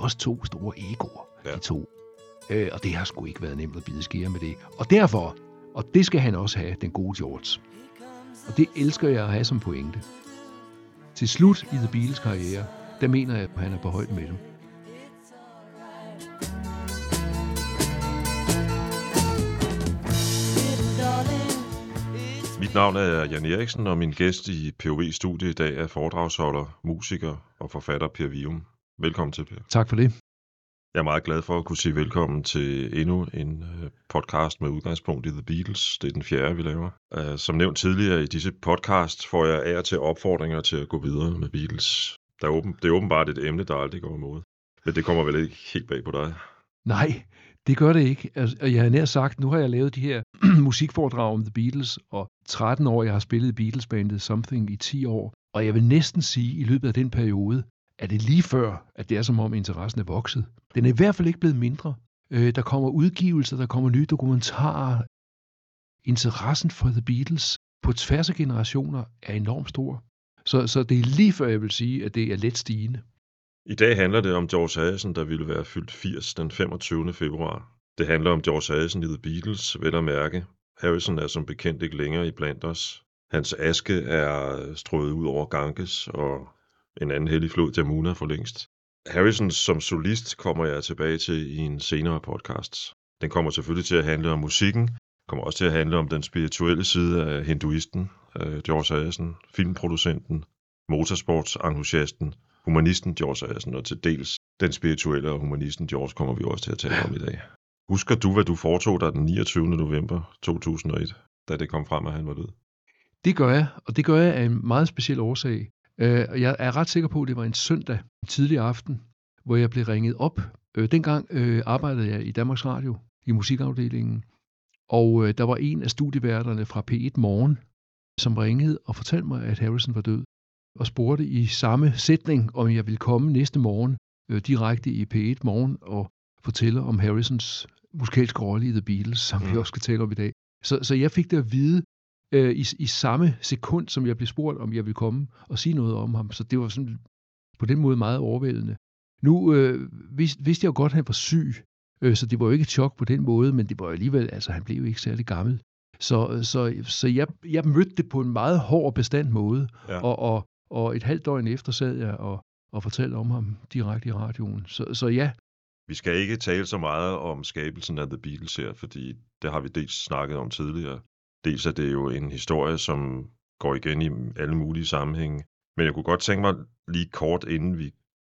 jo også to store egoer, Ja. de to. Øh, og det har sgu ikke været nemt at bide skære med det. Og derfor, og det skal han også have, den gode George. Og det elsker jeg at have som pointe. Til slut i The Beatles karriere, der mener jeg, at han er på højde med dem. Mit navn er Jan Eriksen, og min gæst i POV Studie i dag er foredragsholder, musiker og forfatter Per Vium. Velkommen til, Per. Tak for det. Jeg er meget glad for at kunne sige velkommen til endnu en øh, podcast med udgangspunkt i The Beatles. Det er den fjerde, vi laver. Øh, Som nævnt tidligere i disse podcast får jeg og til opfordringer til at gå videre med Beatles. Der er åben, det er åbenbart et emne, der aldrig går imod. Men det kommer vel ikke helt bag på dig. Nej, det gør det ikke. Altså, og jeg har nær sagt, nu har jeg lavet de her musikforedrag om The Beatles, og 13 år, jeg har spillet Beatles-bandet Something i 10 år. Og jeg vil næsten sige, i løbet af den periode, er det lige før, at det er som om interessen er vokset. Den er i hvert fald ikke blevet mindre. Øh, der kommer udgivelser, der kommer nye dokumentarer. Interessen for The Beatles på tværs af generationer er enormt stor. Så, så det er lige før, jeg vil sige, at det er let stigende. I dag handler det om George Harrison, der ville være fyldt 80 den 25. februar. Det handler om George Harrison i The Beatles, vel at mærke. Harrison er som bekendt ikke længere i blandt os. Hans aske er strøget ud over Ganges, og en anden hellig flod, Jamuna for længst. Harrison som solist kommer jeg tilbage til i en senere podcast. Den kommer selvfølgelig til at handle om musikken, kommer også til at handle om den spirituelle side af hinduisten, øh, George Harrison, filmproducenten, motorsportsentusiasten, humanisten George Harrison, og til dels den spirituelle og humanisten George kommer vi også til at tale om i dag. Husker du, hvad du foretog dig den 29. november 2001, da det kom frem, at han var død? Det gør jeg, og det gør jeg af en meget speciel årsag. Øh, jeg er ret sikker på, at det var en søndag, en tidlig aften, hvor jeg blev ringet op. Øh, dengang øh, arbejdede jeg i Danmarks Radio, i musikafdelingen, og øh, der var en af studieværterne fra P1 Morgen, som ringede og fortalte mig, at Harrison var død, og spurgte i samme sætning, om jeg ville komme næste morgen øh, direkte i P1 Morgen og fortælle om Harrisons musikalske rolle i The Beatles, som mm. vi også skal tale om i dag. Så, så jeg fik det at vide øh, i, i samme sekund, som jeg blev spurgt, om jeg ville komme og sige noget om ham. Så det var sådan på den måde meget overvældende. Nu øh, vidste, vidste jeg jo godt, at han var syg, øh, så det var jo ikke et chok på den måde, men det var alligevel, altså han blev jo ikke særlig gammel. Så, så, så jeg, jeg mødte det på en meget hård bestand måde, Ja. og, og, og et halvt døgn efter sad jeg og, og fortalte om ham direkte i radioen. Så, så ja, Vi skal ikke tale så meget om skabelsen af The Beatles her, fordi det har vi dels snakket om tidligere. Dels er det jo en historie, som går igen i alle mulige sammenhænge. Men jeg kunne godt tænke mig lige kort, inden vi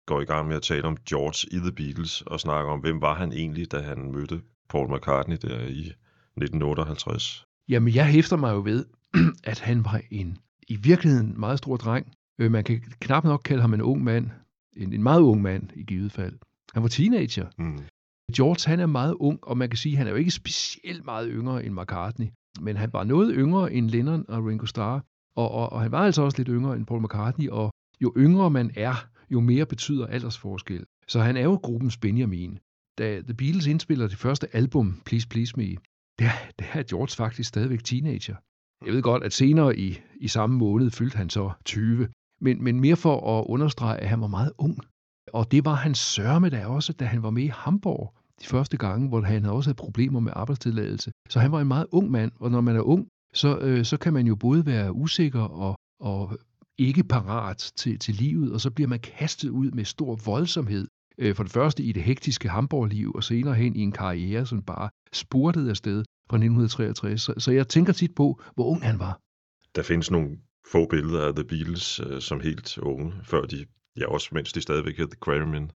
går i gang med at tale om George i The Beatles, og snakke om, hvem var han egentlig, da han mødte Paul McCartney der i 1958. Jamen, jeg hæfter mig jo ved, at han var en i virkeligheden meget stor dreng. Øh, man kan knap nok kalde ham en ung mand. En, en meget ung mand i givet fald. Han var teenager. Mm. George, han er meget ung, og man kan sige, at han er jo ikke specielt meget yngre end McCartney. Men han var noget yngre end Lennon og Ringo Starr. Og, og, og han var altså også lidt yngre end Paul McCartney. Og jo yngre man er, jo mere betyder aldersforskel. Så han er jo gruppens Benjamin. Da The Beatles indspiller det første album, Please Please Me, der, der er George faktisk stadigvæk teenager. Jeg ved godt, at senere i, i samme måned fyldte han så 20. Men, men mere for at understrege, at han var meget ung. Og det var han sørme da også, da han var med i Hamburg de første gange, hvor han også havde problemer med arbejdstilladelse. Så han var en meget ung mand, og når man er ung, så, øh, så kan man jo både være usikker og, og ikke parat til, til livet, og så bliver man kastet ud med stor voldsomhed. Øh, for det første i det hektiske Hamburg-liv, og senere hen i en karriere, som bare spurtede afsted fra 1963. Så, så jeg tænker tit på, hvor ung han var. Der findes nogle få billeder af The Beatles øh, som helt unge, før de, ja også mens de stadigvæk hed The Quarrymen.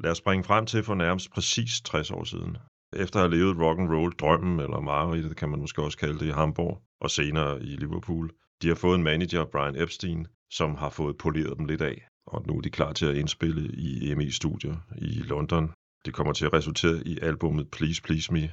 Lad os springe frem til for nærmest præcis 60 år siden. Efter at have levet rock and roll drømmen eller mareridtet, kan man måske også kalde det i Hamburg, og senere i Liverpool. De har fået en manager, Brian Epstein, som har fået poleret dem lidt af, og nu er de klar til at indspille i EMI-studier i London. Det kommer til at resultere i albummet Please Please Me,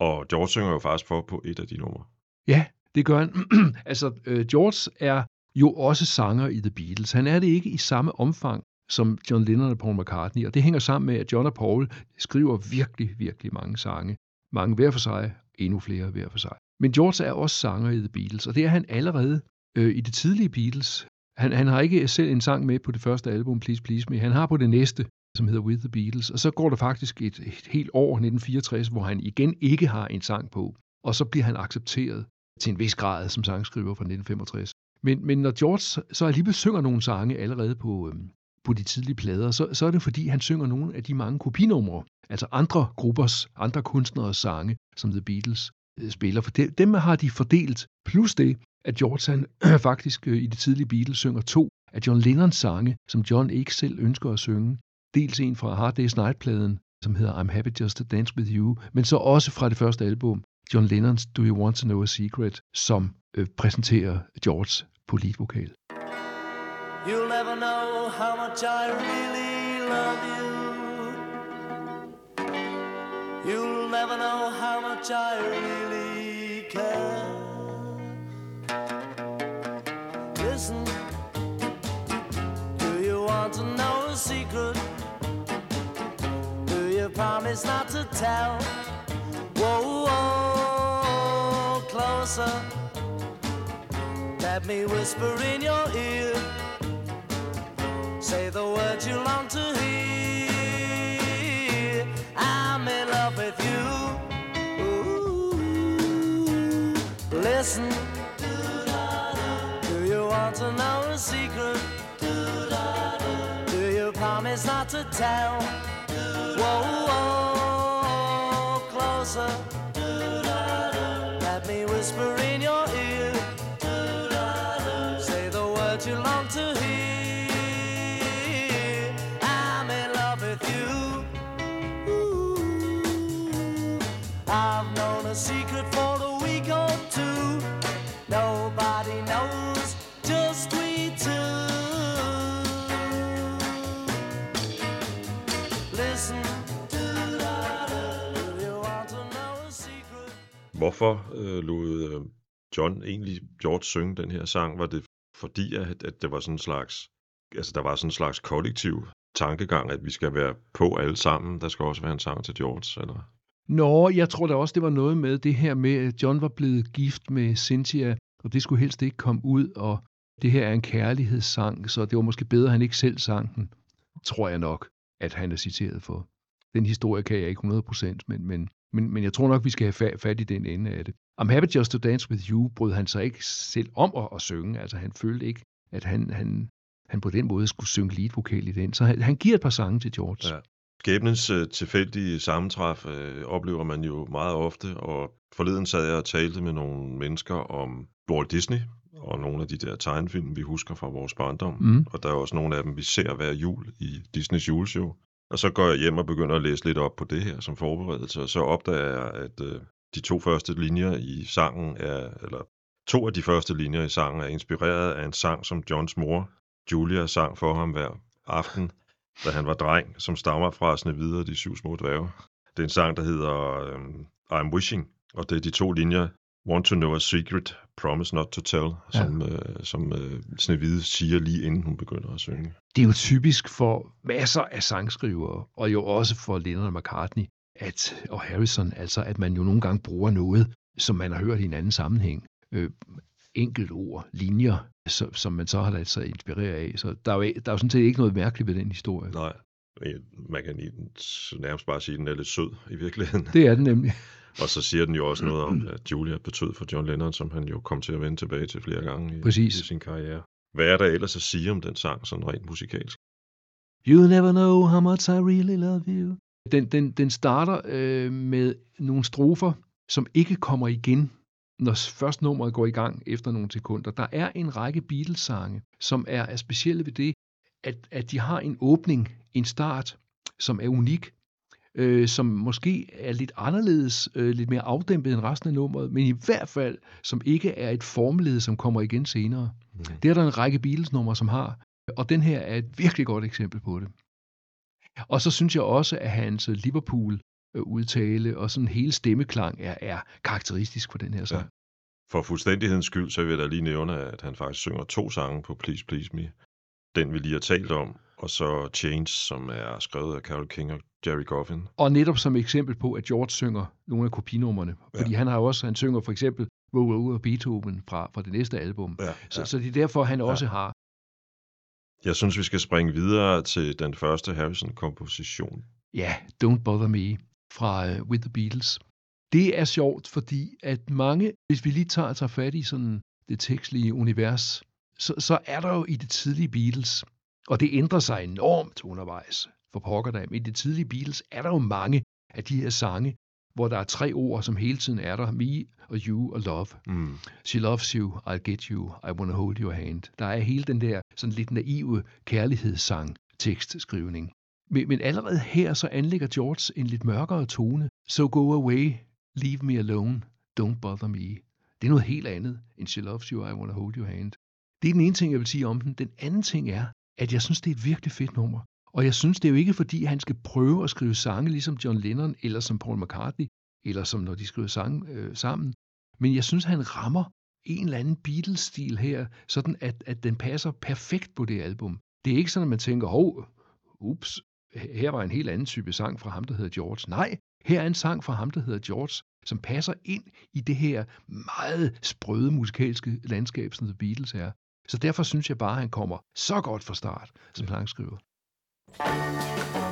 og George synger jo faktisk for på et af de numre. Ja, det gør han. altså, øh, George er jo også sanger i The Beatles. Han er det ikke i samme omfang som John Lennon og Paul McCartney, og det hænger sammen med, at John og Paul skriver virkelig, virkelig mange sange. Mange hver for sig, endnu flere hver for sig. Men George er også sanger i The Beatles, og det er han allerede øh, i det tidlige Beatles. Han, han har ikke selv en sang med på det første album, Please Please Me. Han har på det næste, som hedder With the Beatles. Og så går der faktisk et, et helt år, 1964, hvor han igen ikke har en sang på. Og så bliver han accepteret til en vis grad som sangskriver fra 1965. Men, men når George så alligevel synger nogle sange allerede på, øhm, på de tidlige plader, så, så er det fordi, han synger nogle af de mange kopinumre, altså andre gruppers, andre kunstneres sange, som The Beatles øh, spiller. For det, dem har de fordelt, plus det, at George han faktisk øh, i det tidlige Beatles synger to af John Lennons sange, som John ikke selv ønsker at synge. Dels en fra Hard Day's Night-pladen, som hedder I'm Happy Just to Dance With You, men så også fra det første album, John Lennons Do You Want to Know a Secret, som øh, præsenterer George på leadvokal. You'll never know how much I really love you. You'll never know how much I really care. Listen, do you want to know a secret? Do you promise not to tell? Whoa, whoa, closer. Let me whisper in your ear. Say the words you long to hear. I'm in love with you. Ooh. Listen. Do you want to know a secret? Do you promise not to tell? Whoa, whoa, closer. Hvorfor øh, lod øh, John egentlig George synge den her sang? Var det fordi, at, at det var sådan en slags, altså der var sådan en slags kollektiv tankegang, at vi skal være på alle sammen. Der skal også være en sang til George, eller? Nå, jeg tror da også, det var noget med det her med, at John var blevet gift med Cynthia, og det skulle helst ikke komme ud, og det her er en kærlighedssang, så det var måske bedre, at han ikke selv sang den, tror jeg nok, at han er citeret for. Den historie kan jeg ikke 100%, men, men, men, men jeg tror nok, vi skal have fa- fat i den ende af det. I'm happy just to dance with you, brød han sig ikke selv om at, at synge. Altså han følte ikke, at han, han, han på den måde skulle synge leadvokal i den. Så han, han giver et par sange til George. Ja. Skæbnens øh, tilfældige sammentræf øh, oplever man jo meget ofte, og forleden sad jeg og talte med nogle mennesker om Walt Disney, og nogle af de der tegnefilm, vi husker fra vores barndom. Mm. Og der er også nogle af dem, vi ser hver jul i Disneys juleshow. Og så går jeg hjem og begynder at læse lidt op på det her som forberedelse, og så opdager jeg, at øh, de to første linjer i sangen er, eller to af de første linjer i sangen er inspireret af en sang, som Johns mor, Julia, sang for ham hver aften, da han var dreng, som stammer fra Snevide og de syv små dværge. Det er en sang, der hedder øh, I'm Wishing, og det er de to linjer, Want to know a secret, promise not to tell, Ja. som, øh, som øh, Snevide siger lige inden hun begynder at synge. Det er jo typisk for masser af sangskrivere, og jo også for Lennon og McCartney, at, og Harrison, altså at man jo nogle gange bruger noget, som man har hørt i en anden sammenhæng. Øh, enkelt ord, linjer, så, som man så har ladet sig inspirere af. Så der er, jo, der er jo sådan set ikke noget mærkeligt ved den historie. Nej, man kan nærmest bare sige, at den er lidt sød i virkeligheden. Det er den nemlig. Og så siger den jo også noget om, at Julia betød for John Lennon, som han jo kom til at vende tilbage til flere gange i, Præcis. i sin karriere. Hvad er der ellers at sige om den sang, sådan rent musikalsk? You never know how much I really love you. Den, den, den starter øh, med nogle strofer, som ikke kommer igen, når først nummeret går i gang efter nogle sekunder. Der er en række Beatles-sange, som er, er specielle ved det, at, at de har en åbning, en start, som er unik, øh, som måske er lidt anderledes, øh, lidt mere afdæmpet end resten af nummeret, men i hvert fald, som ikke er et formled, som kommer igen senere. Mm. Det er der en række Beatles-numre, som har, og den her er et virkelig godt eksempel på det. Og så synes jeg også, at hans Liverpool-udtale og sådan hele stemmeklang er, er karakteristisk for den her sang. For fuldstændighedens skyld, så vil jeg da lige nævne, at han faktisk synger to sange på Please Please Me. Den vi lige har talt om, og så Change, som er skrevet af Carole King og Jerry Goffin. Og netop som eksempel på, at George synger nogle af kopinummerne. Fordi han har også, han synger for eksempel Row Row og Beethoven fra, fra det næste album. Ja, Så, så det er derfor, han også har Jeg synes, vi skal springe videre til den første Harrison-komposition. Ja, Don't Bother Me fra uh, With the Beatles. Det er sjovt, fordi at mange, hvis vi lige tager, tager fat i sådan det tekstlige univers, så, så er der jo i det tidlige Beatles, og det ændrer sig enormt undervejs for pokker men i det tidlige Beatles er der jo mange af de her sange, hvor der er tre ord, som hele tiden er der. Me og you og love. Mm. She loves you, I'll get you, I wanna hold your hand. Der er hele den der sådan lidt naive kærlighedssang tekstskrivning. Men, men allerede her så anlægger George en lidt mørkere tone. So go away, leave me alone, don't bother me. Det er noget helt andet end She loves you, I wanna hold your hand. Det er den ene ting, jeg vil sige om den. Den anden ting er, at jeg synes, det er et virkelig fedt nummer. Og jeg synes, det er jo ikke, fordi han skal prøve at skrive sange, ligesom John Lennon, eller som Paul McCartney, eller som når de skriver sange øh, sammen. Men jeg synes, han rammer en eller anden Beatles-stil her, sådan at, at den passer perfekt på det album. Det er ikke sådan, at man tænker, hov, ups, her var en helt anden type sang fra ham, der hedder George. Nej, her er en sang fra ham, der hedder George, som passer ind i det her meget sprøde musikalske landskab, som The Beatles er. Så derfor synes jeg bare, at han kommer så godt fra start som sangskriver. Thank you.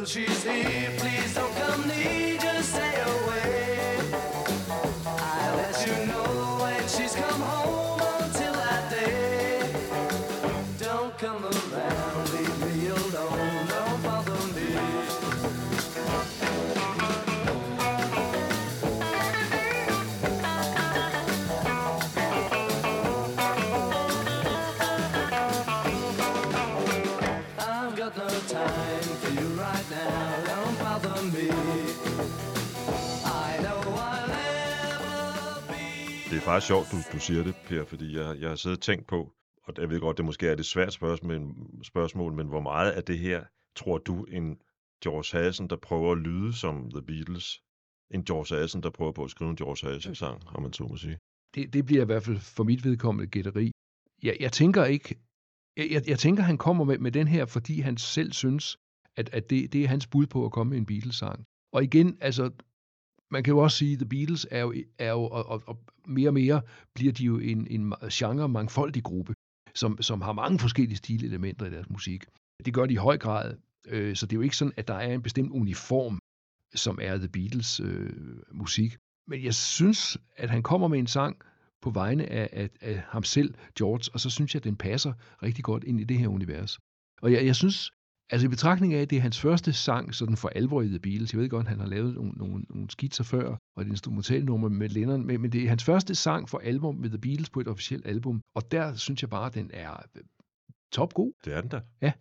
Till she's here, meget sjovt, du, du siger det, Per, fordi jeg, jeg har siddet og tænkt på, og jeg ved godt, det måske er et svært spørgsmål, spørgsmål, men hvor meget af det her, tror du, en George Harrison, der prøver at lyde som The Beatles, en George Harrison, der prøver på at skrive en George Harrison-sang, om man så må sige? Det, det bliver i hvert fald for mit vedkommende gætteri. Jeg, jeg tænker ikke, jeg, jeg, jeg tænker, han kommer med, med den her, fordi han selv synes, at, at det, det er hans bud på at komme med en Beatles-sang. Og igen, altså, man kan jo også sige, at The Beatles er jo, er jo og, og, og mere og mere bliver de jo en, en genre mangfoldig gruppe, som, som har mange forskellige stilelementer i deres musik. Det gør de i høj grad, øh, så det er jo ikke sådan, at der er en bestemt uniform, som er The Beatles øh, musik. Men jeg synes, at han kommer med en sang på vegne af, af, af ham selv, George, og så synes jeg, at den passer rigtig godt ind i det her univers. Og jeg, jeg synes, altså i betragtning af, at det er hans første sang, sådan for alvor i The Beatles, jeg ved godt, han har lavet nogle, nogle, nogle skitser før, og et instrumentalnummer med Lennon, men, men det er hans første sang for alvor med The Beatles på et officielt album, og der synes jeg bare, at den er øh, topgod. Det er den da. Ja.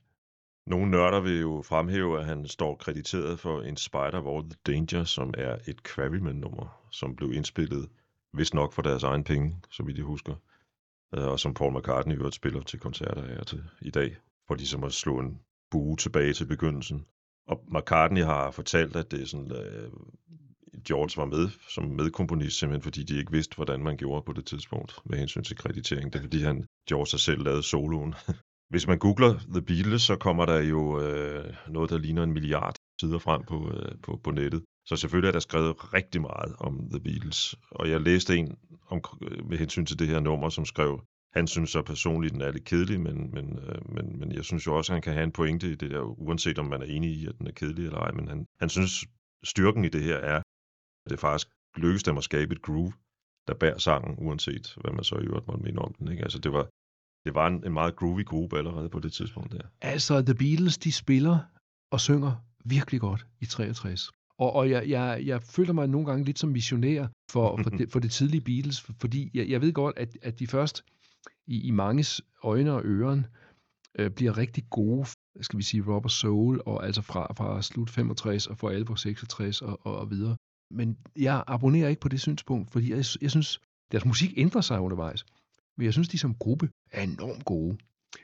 Nogle nørder vil jo fremhæve, at han står krediteret for In Spite of All the Danger, som er et Quarrymen-nummer, som blev indspillet, hvis nok for deres egen penge, så vidt jeg husker, øh, og som Paul McCartney i øvrigt spiller til koncerter og til i dag, for ligesom at slå en bue tilbage til begyndelsen. Og McCartney har fortalt, at det er sådan, øh, George var med som medkomponist, simpelthen fordi de ikke vidste, hvordan man gjorde på det tidspunkt med hensyn til kreditering. Det er fordi, han, George har selv lavet soloen. Hvis man googler The Beatles, så kommer der jo øh, noget, der ligner en milliard sider frem på, øh, på, på nettet. Så selvfølgelig er der skrevet rigtig meget om The Beatles. Og jeg læste en om, øh, med hensyn til det her nummer, som skrev, han synes så personligt, den er lidt kedelig, men, men, øh, men, men jeg synes jo også, at han kan have en pointe i det der, uanset om man er enig i, at den er kedelig eller ej. Men han, han synes, styrken i det her er, at det faktisk lykkes dem at skabe et groove, der bærer sangen, uanset hvad man så i øvrigt måtte mene om den. Ikke? Altså det var, Det var en, en meget groovy gruppe allerede på det tidspunkt der. Altså, The Beatles, de spiller og synger virkelig godt i 63. Og, og jeg, jeg, jeg føler mig nogle gange lidt som missionær for, for, det, for det tidlige Beatles, fordi jeg, jeg ved godt, at, at de først i, i manges øjne og øren øh, bliver rigtig gode, skal vi sige, Robert soul, og altså fra, fra slut 65 og for alvor 66 og, og, og videre. Men jeg abonnerer ikke på det synspunkt, fordi jeg, jeg synes, deres musik ændrer sig undervejs. Men jeg synes, de som gruppe er enormt gode.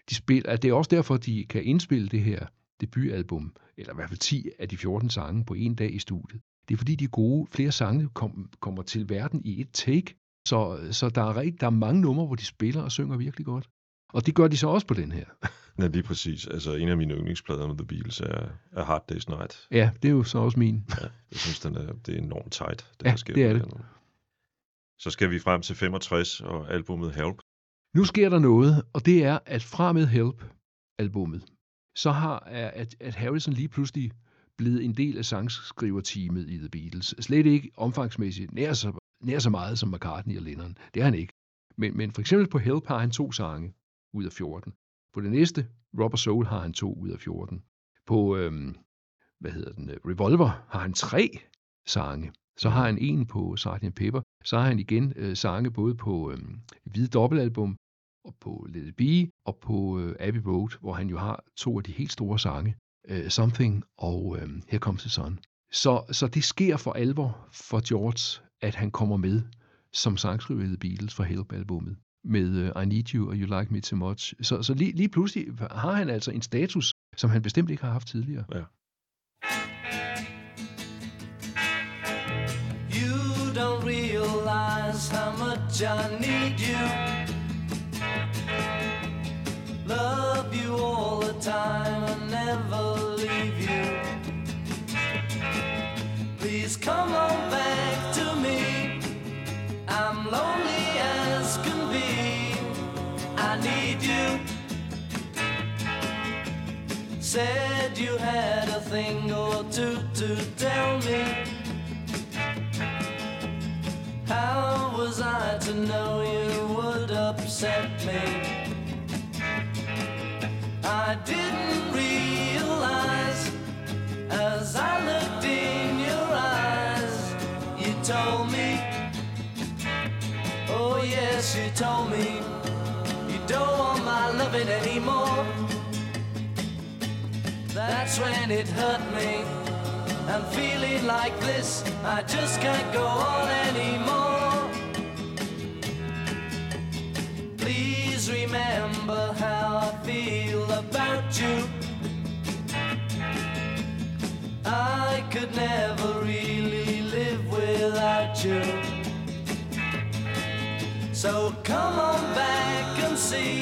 De spiller, at det er også derfor, de kan indspille det her debutalbum, eller i hvert fald 10 af de 14 sange på en dag i studiet. Det er fordi, de gode. Flere sange kom, kommer til verden i et take, så, så der, er, rigt, der er mange numre, hvor de spiller og synger virkelig godt. Og det gør de så også på den her. Ja, lige præcis. Altså, en af mine yndlingsplader med The Beatles er, er Hard Day's Night. Ja, det er jo så også min. Ja, jeg synes, den er, det er enormt tight, det Ja, der sker. det er det. her. Så skal vi frem til 65 og albumet Help. Nu sker der noget, og det er, at fra med Help-albummet, så har at, at Harrison lige pludselig blevet en del af sangskriverteamet i The Beatles. Slet ikke omfangsmæssigt nær så, nær så meget som McCartney og Lennon. Det er han ikke. Men, men for eksempel på Help har han to sange ud af 14. På det næste, Rubber Soul, har han to ud af 14. På, øhm, hvad hedder den, øh, Revolver har han tre sange. Så har han en på Sgt. Pepper. Så har han igen øh, sange både på øhm, Hvide Dobbeltalbum, og på Let It Be, og på øh, Abbey Road, hvor han jo har to af de helt store sange, øh, Something og øh, Here Comes the Sun. Så, så det sker for alvor for George, at han kommer med som sangskriver i The Beatles for Help-albummet med uh, I Need You og You Like Me Too Much. Så, så lige, lige pludselig har han altså en status, som han bestemt ikke har haft tidligere. Ja. You don't realize how much I need you. Upset me? I didn't realize as I looked in your eyes, you told me, oh yes, you told me, you don't want my loving anymore. That's when it hurt me. I'm feeling like this, I just can't go on anymore. Please remember how I feel about you. I could never really live without you. So come on back and see.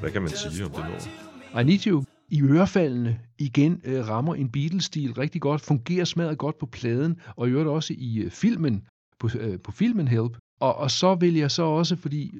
Hvad kan man sige om det nummer? I Need You i ørefaldene igen øh, rammer en Beatles-stil rigtig godt, fungerer smadret godt på pladen, og i øvrigt også i øh, filmen, på, øh, på filmen Help. Og, og så vil jeg så også, fordi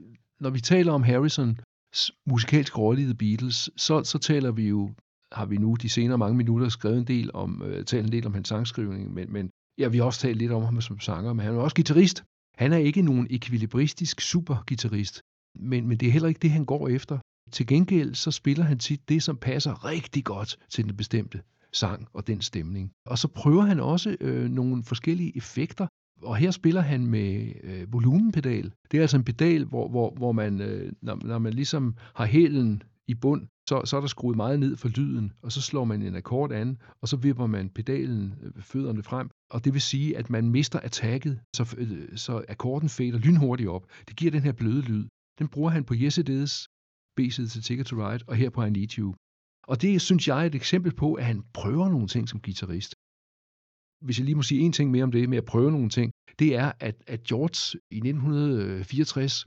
når vi taler om Harrisons musikalske rolle i The Beatles, så, så taler vi jo, har vi nu de senere mange minutter skrevet en del om, øh, talt en del om hans sangskrivning, men, men ja, vi har også talt lidt om ham som sanger, men han er også guitarist. Han er ikke nogen ekvilibristisk supergitarrist, men, men det er heller ikke det, han går efter. Til gengæld så spiller han tit det, som passer rigtig godt til den bestemte sang og den stemning. Og så prøver han også øh, nogle forskellige effekter, og her spiller han med øh, volumenpedal. Det er altså en pedal, hvor, hvor, hvor man, øh, når, når man ligesom har hælen i bund, så, så er der skruet meget ned for lyden, og så slår man en akkord an, og så vipper man pedalen øh, fødderne frem, og det vil sige, at man mister attacket, så, øh, så akkorden fader lynhurtigt op. Det giver den her bløde lyd. Den bruger han på Yes It Is, B-side til Ticket to Ride, og her på I Need You. Og det synes jeg er et eksempel på, at han prøver nogle ting som guitarist. Hvis jeg lige må sige en ting mere om det med at prøve nogle ting, det er, at, at George i 1964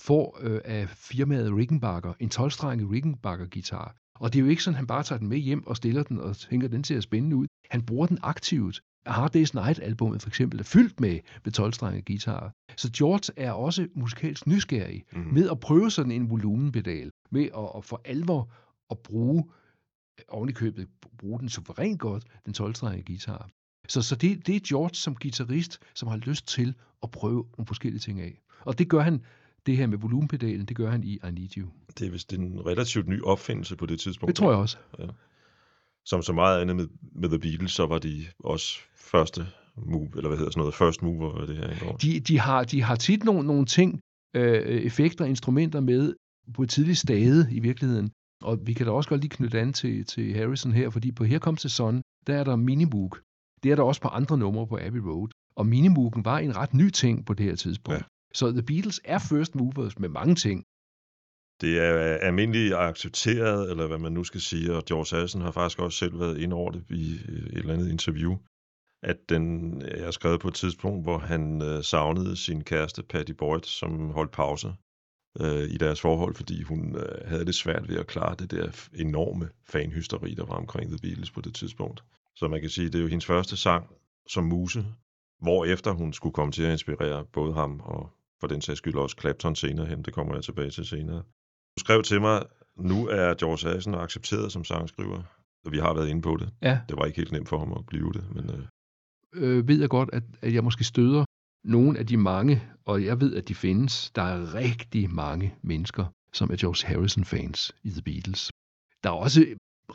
får øh, af firmaet Rickenbacker en 12-strenget Rickenbacker-guitar. Og det er jo ikke sådan, at han bare tager den med hjem og stiller den og tænker, den ser spændende ud. Han bruger den aktivt. Hard Day's Night-albummet for eksempel er fyldt med, med 12-strengede guitarer. Så George er også musikalsk nysgerrig mm. med at prøve sådan en volumenpedal, med at, at for alvor at bruge, oven i købet, bruge den suverænt godt, den 12-strengede guitar. Så, så det, det er George som guitarist, som har lyst til at prøve nogle forskellige ting af. Og det gør han det her med volumenpedalen, det gør han i I Need You. Det er vist en relativt ny opfindelse på det tidspunkt. Det tror jeg også. Som så meget andet med, med The Beatles, så var de også første move, eller hvad hedder sådan noget, first mover, det her indgår. De, de, har, de har tit nogle, nogle ting, øh, effekter og instrumenter med på et tidligt stade i virkeligheden. Og vi kan da også godt lige knytte an til, til Harrison her, fordi på Her Comes the Sun, der er der Minimoog. Det er der også på andre numre på Abbey Road. Og Minimoogen var en ret ny ting på det her tidspunkt. Ja. Ja. Så The Beatles er first movers med mange ting. Det er almindeligt accepteret, eller hvad man nu skal sige, og George Harrison har faktisk også selv været inde over det i et eller andet interview, at den er skrevet på et tidspunkt, hvor han øh, savnede sin kæreste Patty Boyd, som holdt pause øh, i deres forhold, fordi hun øh, havde det svært ved at klare det der enorme fanhysteri, der var omkring The Beatles på det tidspunkt. Så man kan sige, det er jo hendes første sang som muse, hvor efter hun skulle komme til at inspirere både ham og for den sags skyld også Clapton senere hen. Det kommer jeg tilbage til senere. Du skrev til mig, nu er George Harrison accepteret som sangskriver. Og vi har været inde på det. Ja, Det var ikke helt nemt for ham at blive det, men øh, øh, ved jeg godt, at, at jeg måske støder nogle af de mange, og jeg ved, at de findes. Der er rigtig mange mennesker, som er George Harrison-fans i The Beatles. Der er også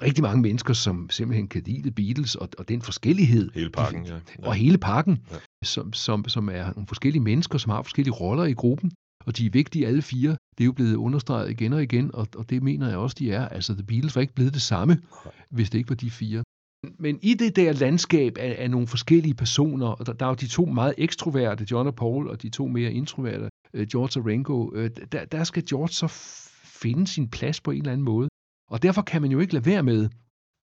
rigtig mange mennesker, som simpelthen kan lide Beatles, og, og den forskellighed. hele pakken, ja. ja. Og hele pakken, Ja. som, som, som er nogle forskellige mennesker, som har forskellige roller i gruppen, og de er vigtige alle fire. Det er jo blevet understreget igen og igen, og, og det mener jeg også, de er. Altså, The Beatles var ikke blevet det samme, hvis det ikke var de fire. Men i det der landskab af, af nogle forskellige personer, og der, der er jo de to meget ekstroverte, John og Paul, og de to mere introverte, øh, George og Ringo, øh, der, der skal George så finde sin plads på en eller anden måde. Og derfor kan man jo ikke lade være med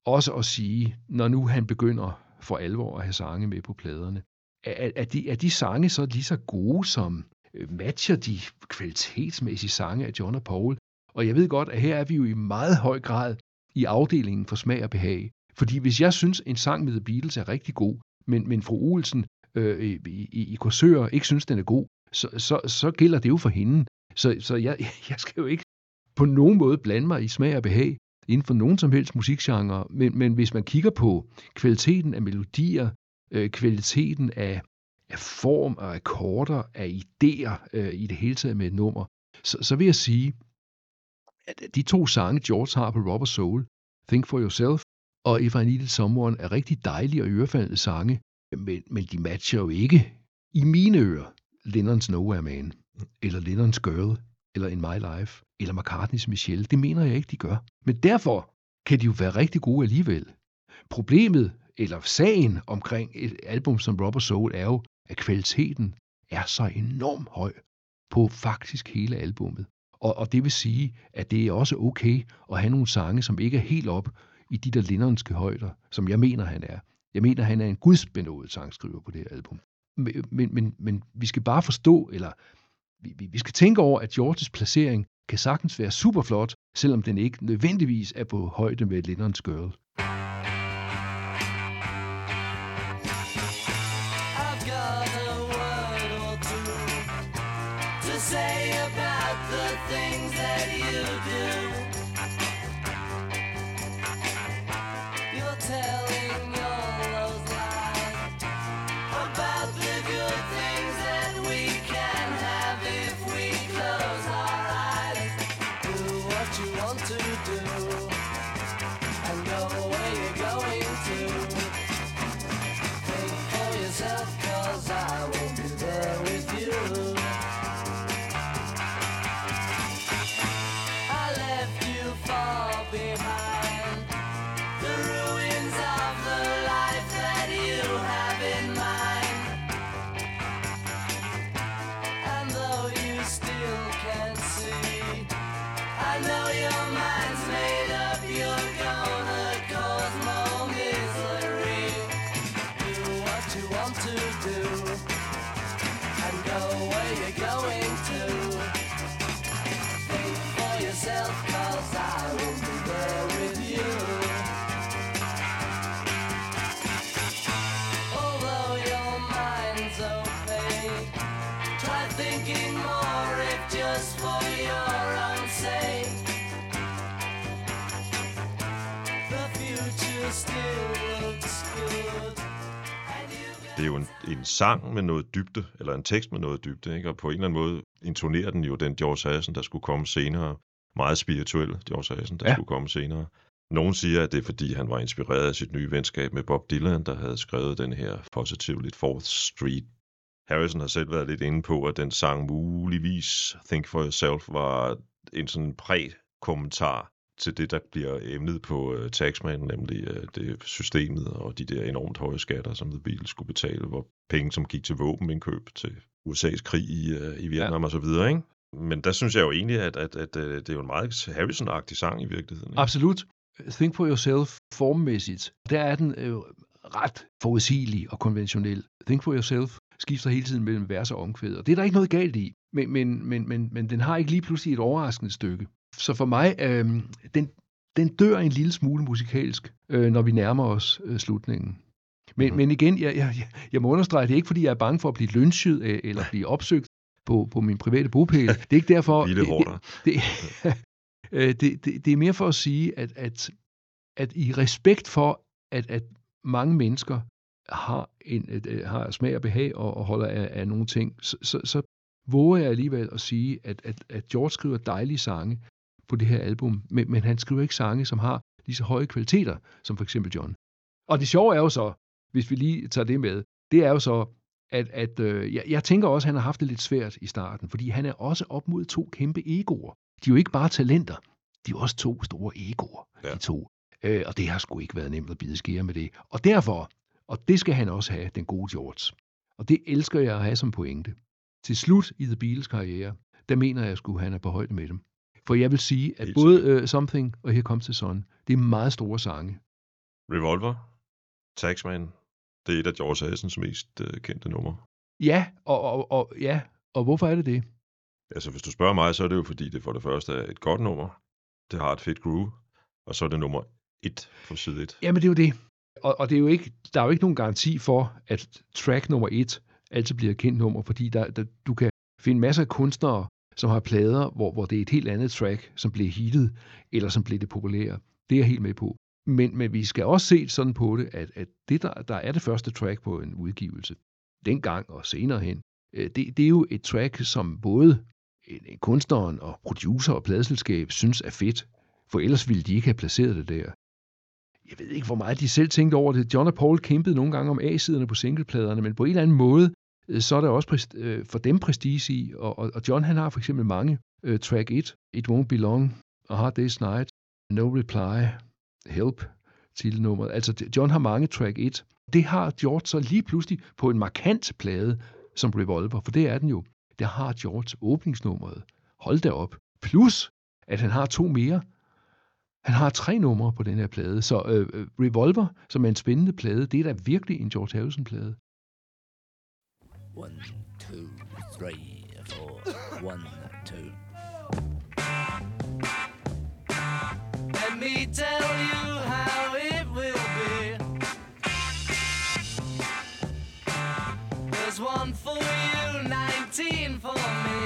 også at sige, når nu han begynder for alvor at have sange med på pladerne, er, er, de, er de sange så lige så gode som øh, matcher de kvalitetsmæssige sange af John og Paul? Og jeg ved godt, at her er vi jo i meget høj grad i afdelingen for smag og behag. Fordi hvis jeg synes, en sang med The Beatles er rigtig god, men, men fru Olsen øh, i, i, i Korsør ikke synes, den er god, så, så, så gælder det jo for hende. Så, så jeg, jeg skal jo ikke på nogen måde blande mig i smag og behag inden for nogen som helst musikgenre, men, men hvis man kigger på kvaliteten af melodier, øh, kvaliteten af, af form og akkorder, af idéer øh, i det hele taget med et nummer, så, så vil jeg sige, at de to sange, George har på Robert Soul, Think For Yourself og If I Needed Someone, er rigtig dejlige og ørefaldende sange, men, men de matcher jo ikke i mine ører Lennons Nowhere Man, eller Lennons Girl, eller In My Life, eller McCartneys Michelle. Det mener jeg ikke, de gør. Men derfor kan de jo være rigtig gode alligevel. Problemet, eller sagen omkring et album som Rubber Soul, er jo, at kvaliteten er så enormt høj på faktisk hele albummet. Og, og det vil sige, at det er også okay at have nogle sange, som ikke er helt op i de der Lennonske højder, som jeg mener, han er. Jeg mener, han er en gudsbenået sangskriver på det her album. Men, men, men, men vi skal bare forstå, eller vi, vi, vi skal tænke over, at Georges placering kan sagtens være super flot, selvom den ikke nødvendigvis er på højde med Lennons Girl. Say about the things that you do. Sang med noget dybde, eller en tekst med noget dybde, ikke? og på en eller anden måde intonerer den jo den George Harrison, der skulle komme senere. Meget spirituel George Harrison, der Ja. skulle komme senere. Nogle siger, at det er fordi, han var inspireret af sit nye venskab med Bob Dylan, der havde skrevet den her Positively Fourth Street. Harrison har selv været lidt inde på, at den sang muligvis Think for Yourself var en sådan præ-kommentar til det, der bliver emnet på uh, Taxman, nemlig uh, det systemet og de der enormt høje skatter, som The Beatles skulle betale, hvor penge, som gik til våbenindkøb til USA's krig i, uh, i Vietnam ja. og så videre, ikke? Men der synes jeg jo egentlig, at, at, at, at det er jo en meget Harrison-agtig sang i virkeligheden. Ikke? Absolut. Think for yourself formmæssigt. Der er den øh, ret forudsigelig og konventionel. Think for yourself skifter hele tiden mellem vers og omkvæd, og det er der ikke noget galt i. Men, men, men, men, men den har ikke lige pludselig et overraskende stykke. Så for mig, øh, den, den dør en lille smule musikalsk, øh, når vi nærmer os øh, slutningen. Men, mm. men igen, jeg, jeg, jeg må understrege, det er ikke fordi, jeg er bange for at blive lynchet øh, eller blive opsøgt på, på min private bopæl. Det er ikke derfor... Lille det, det, øh, det, det, det er mere for at sige, at, at, at i respekt for, at, at mange mennesker har, en, øh, har smag og behag og, og holder af, af nogle ting, så, så, så våger jeg alligevel at sige, at, at, at George skriver dejlige sange på det her album, men, men han skriver ikke sange, som har lige så høje kvaliteter, som for eksempel John. Og det sjove er jo så, hvis vi lige tager det med, det er jo så, at, at øh, jeg, jeg tænker også, at han har haft det lidt svært i starten, fordi han er også op mod to kæmpe egoer. De er jo ikke bare talenter, de er jo også to store egoer, ja. De to. Øh, og det har sgu ikke været nemt at bide skære med det. Og derfor, og det skal han også have, den gode George. Og det elsker jeg at have som pointe. Til slut i The Beatles karriere, der mener jeg sgu, han er på højde med dem. For jeg vil sige, at Helt både uh, Something og Here Comes the Sun, det er meget store sange. Revolver, Taxman, det er et af George Harrisons mest øh, kendte numre. Ja, og, og, og, ja, og hvorfor er det det? Altså, hvis du spørger mig, så er det jo fordi, det for det første er et godt nummer. Det har et fedt groove. Og så er det nummer et på side 1. Jamen, det er jo det. Og, og det er jo ikke, der er jo ikke nogen garanti for, at track nummer et altid bliver et kendt nummer, fordi der, der, du kan finde masser af kunstnere, som har plader, hvor, hvor det er et helt andet track, som bliver hittet, eller som bliver det populære. Det er jeg helt med på. Men, men vi skal også se sådan på det, at, at det, der, der er det første track på en udgivelse, dengang og senere hen, øh, det, det er jo et track, som både en, en kunstneren og producer og pladeselskab synes er fedt, for ellers ville de ikke have placeret det der. Jeg ved ikke, hvor meget de selv tænkte over det. John og Paul kæmpede nogle gange om A-siderne på singlepladerne, men på en eller anden måde, Øh, så er der også øh, for dem prestige i, og, og, og John han har for eksempel mange øh, track 1, It Won't Be Long, A Hard Day's Night, No Reply, Help, titelnummeret. Altså John har mange track 1. Det har George så lige pludselig på en markant plade som Revolver, for det er den jo. Der har George åbningsnummeret. Hold da op. Plus, at han har to mere. Han har tre numre på den her plade, så øh, øh Revolver, som er en spændende plade, det er da virkelig en George Harrison-plade. One, two, three, four. One, two. Let me tell you how it will be. There's one for you, 19 for me.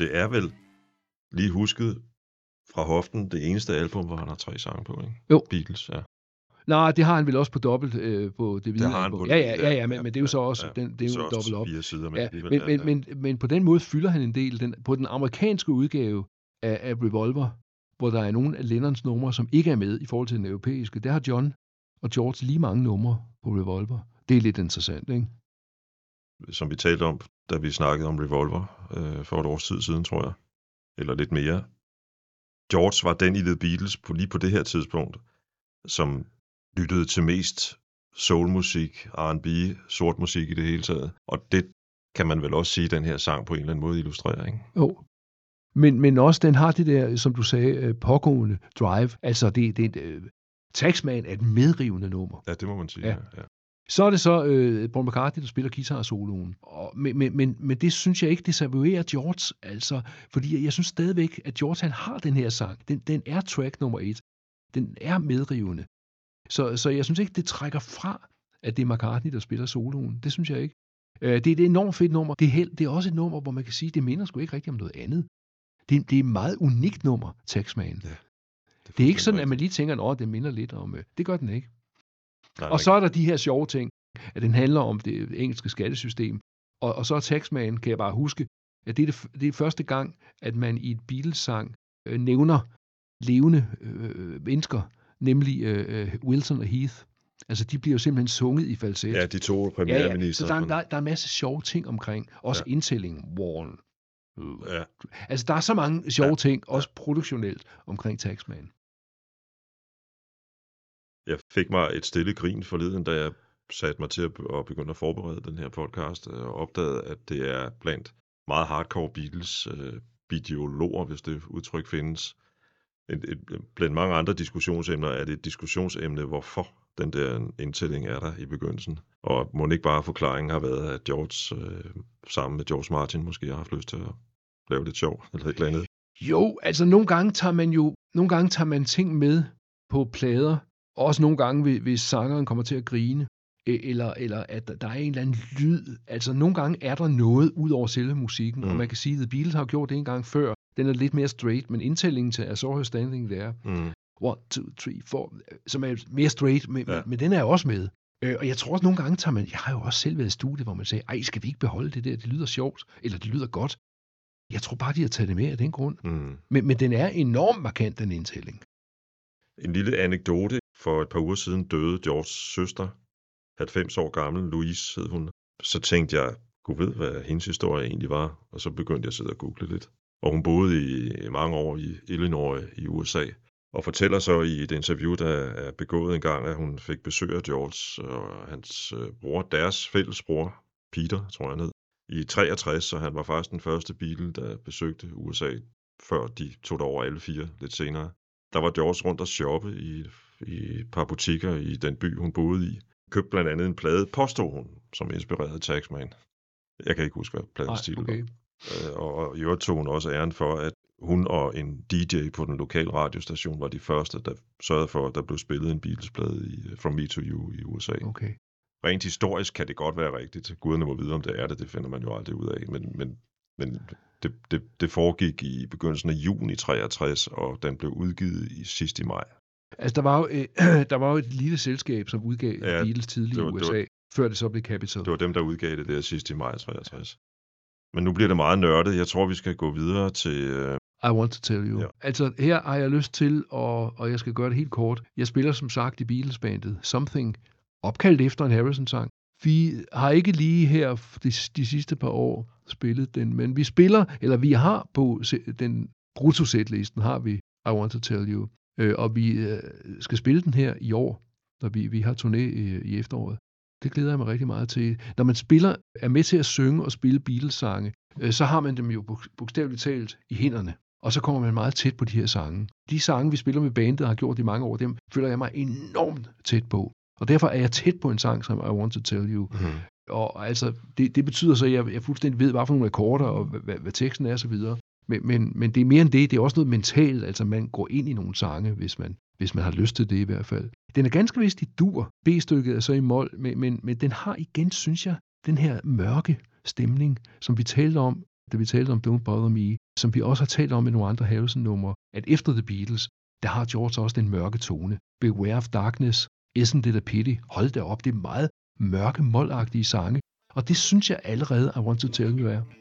Det er vel lige husket fra hoften det eneste album, hvor han har tre sange på, ikke? Jo. Beatles, ja. Nej, det har han vel også på dobbelt øh, på det hvide Det har han på ja, ja, ja, ja, men, men det er jo så også, ja. den, det er jo dobbelt op. fire sider, men Ja, men, ja, men, ja. men, men på den måde fylder han en del. Den, på den amerikanske udgave af, af Revolver, hvor der er nogle af Lennons numre, som ikke er med i forhold til den europæiske. Der har John og George lige mange numre på Revolver. Det er lidt interessant, ikke? som vi talte om, da vi snakkede om Revolver øh, for et års tid siden, tror jeg. Eller lidt mere. George var den i The Beatles på, lige på det her tidspunkt, som lyttede til mest soulmusik, R&B, sort musik i det hele taget. Og det kan man vel også sige, den her sang på en eller anden måde illustrerer, ikke? Jo. Men, men også, den har det der, som du sagde, øh, pågående drive. Altså, det, det et, uh, Taxman er et medrivende nummer. Ja, det må man sige. Ja. Ja. Så er det så øh, Paul McCartney, der spiller guitar-soloen. Og, men, men, men, men det synes jeg ikke desavouerer George, altså, fordi jeg synes stadigvæk, at George han har den her sang. Den, den er track nummer et. Den er medrivende. Så, så jeg synes ikke, det trækker fra, at det er McCartney, der spiller soloen. Det synes jeg ikke. Øh, det er et enormt fedt nummer. Det er, held, det er også et nummer, hvor man kan sige, det minder sgu ikke rigtig om noget andet. Det, det er et meget unikt nummer, Taxman. Ja, Det er ikke sådan, at man lige tænker, at det minder lidt om... øh, Det gør den ikke. Nej, Og så er der de her sjove ting, at den handler om det engelske skattesystem. Og, og så er Taxman, kan jeg bare huske, at det er, det, det er første gang, at man i et Beatles-sang øh, nævner levende øh, mennesker, nemlig øh, øh, Wilson og Heath. Altså, de bliver jo simpelthen sunget i falset. Ja, de to ja, ja. premierminister. Så der, er- der, er- der er en masse sjove ting omkring. Også Ja. ja. indtællingen, Warren. Øh. Ja, Altså, der er så mange sjove Ja. ja. ting, også produktionelt, omkring Taxman jeg fik mig et stille grin forleden, da jeg satte mig til at, at begynde at forberede den her podcast, øh, og opdagede, at det er blandt meget hardcore Beatles øh, bidiologer, hvis det udtryk findes. Et, et, blandt mange andre diskussionsemner er det et diskussionsemne, hvorfor den der indtælling er der i begyndelsen. Og må ikke bare forklaringen har været, at George øh, sammen med George Martin måske har haft lyst til at lave lidt sjov eller et eller andet. Jo, altså nogle gange tager man jo nogle gange tager man ting med på plader, også nogle gange, hvis- sangeren kommer til at grine, e- eller, eller at der- er en eller anden lyd. Altså nogle gange er der noget ud over selve musikken, mm. Og man kan sige, at The Beatles har gjort det en gang før. Den er lidt mere straight, men indtællingen til I Saw Her Standing There, Mm. one, two, three, four, som er mere straight, men, Ja. men, men den er også med. Øh, og jeg tror også nogle gange tager man, jeg har jo også selv været i studiet, hvor man sagde, ej, skal vi ikke beholde det der, det lyder sjovt, eller det lyder godt. Jeg tror bare, de har taget det med af den grund. Mm. Men, men den er enormt markant, den indtælling. En lille anekdote. For et par uger siden døde Georges søster, 90 år gammel, Louise hed hun. Så tænkte jeg, gud ved, hvad hendes historie egentlig var. Og så begyndte jeg at sidde og google lidt. Og hun boede i mange år i Illinois i USA. Og fortæller så i et interview, der er begået en gang, at hun fik besøg af George og hans øh, bror, deres fælles bror, Peter, tror jeg han hed, i 63, så han var faktisk den første bil, der besøgte USA, før de tog derover alle fire lidt senere der var George rundt og shoppe i, i et par butikker i den by, hun boede i. Købte blandt andet en plade, påstod hun, som inspirerede Taxman. Jeg kan ikke huske, hvad pladens titel okay. var. Øh, Og, og i øvrigt tog hun også æren for, at hun og en DJ på den lokale radiostation var de første, der sørgede for, at der blev spillet en Beatles-plade i From Me to You i USA. Okay. Rent historisk kan det godt være rigtigt. Guderne må vide, om det er det. Det finder man jo aldrig ud af. Men, men, men det, det, det foregik i begyndelsen af juni 63, og den blev udgivet i sidst i maj. Altså, der var, jo, øh, der var jo et lille selskab, som udgav Ja, Beatles tidligt det i var- det USA, var- før det så blev Capitol. Det var dem, der udgav det der sidst i maj 63. Men nu bliver det meget nørdet. Jeg tror, vi skal gå videre til... Øh, I want to tell you. Ja. Altså, her har jeg lyst til, og, og jeg skal gøre det helt kort. Jeg spiller som sagt i Beatles-bandet Something, opkaldt efter en Harrison-sang. Vi har ikke lige her de, de sidste par år spillet den, men vi spiller, eller vi har på den brutto-sætlisten, har vi I want to tell you. Øh, og vi øh, skal spille den her i år, når vi, vi har turné i, i efteråret. Det glæder jeg mig rigtig meget til. Når man spiller, er med til at synge og spille Beatles-sange, øh, så har man dem jo bog- bogstaveligt talt i hænderne. Og så kommer man meget tæt på de her sange. De sange, vi spiller med bandet og har gjort i mange år, dem føler jeg mig enormt tæt på. Og derfor er jeg tæt på en sang som I Want to Tell You. mm, Og altså, det, det betyder så, at jeg, jeg fuldstændig ved, hvad for nogle akkorder og hvad, hvad, hvad teksten er osv. Men, men, men det er mere end det. Det er også noget mentalt. Altså, man går ind i nogle sange, hvis man, hvis man har lyst til det i hvert fald. Den er ganske vist i dur. B-stykket er så i mol, men, men, men den har igen, synes jeg, den her mørke stemning, som vi talte om, da vi talte om Don't Bother Me, som vi også har talt om i nogle andre Harrison-numre, at efter The Beatles, der har George også den mørke tone. Beware of Darkness, Isn't It a Pity, hold da op, det er meget mørke, målagtige sange. Og det synes jeg allerede, I Want to Tell You er.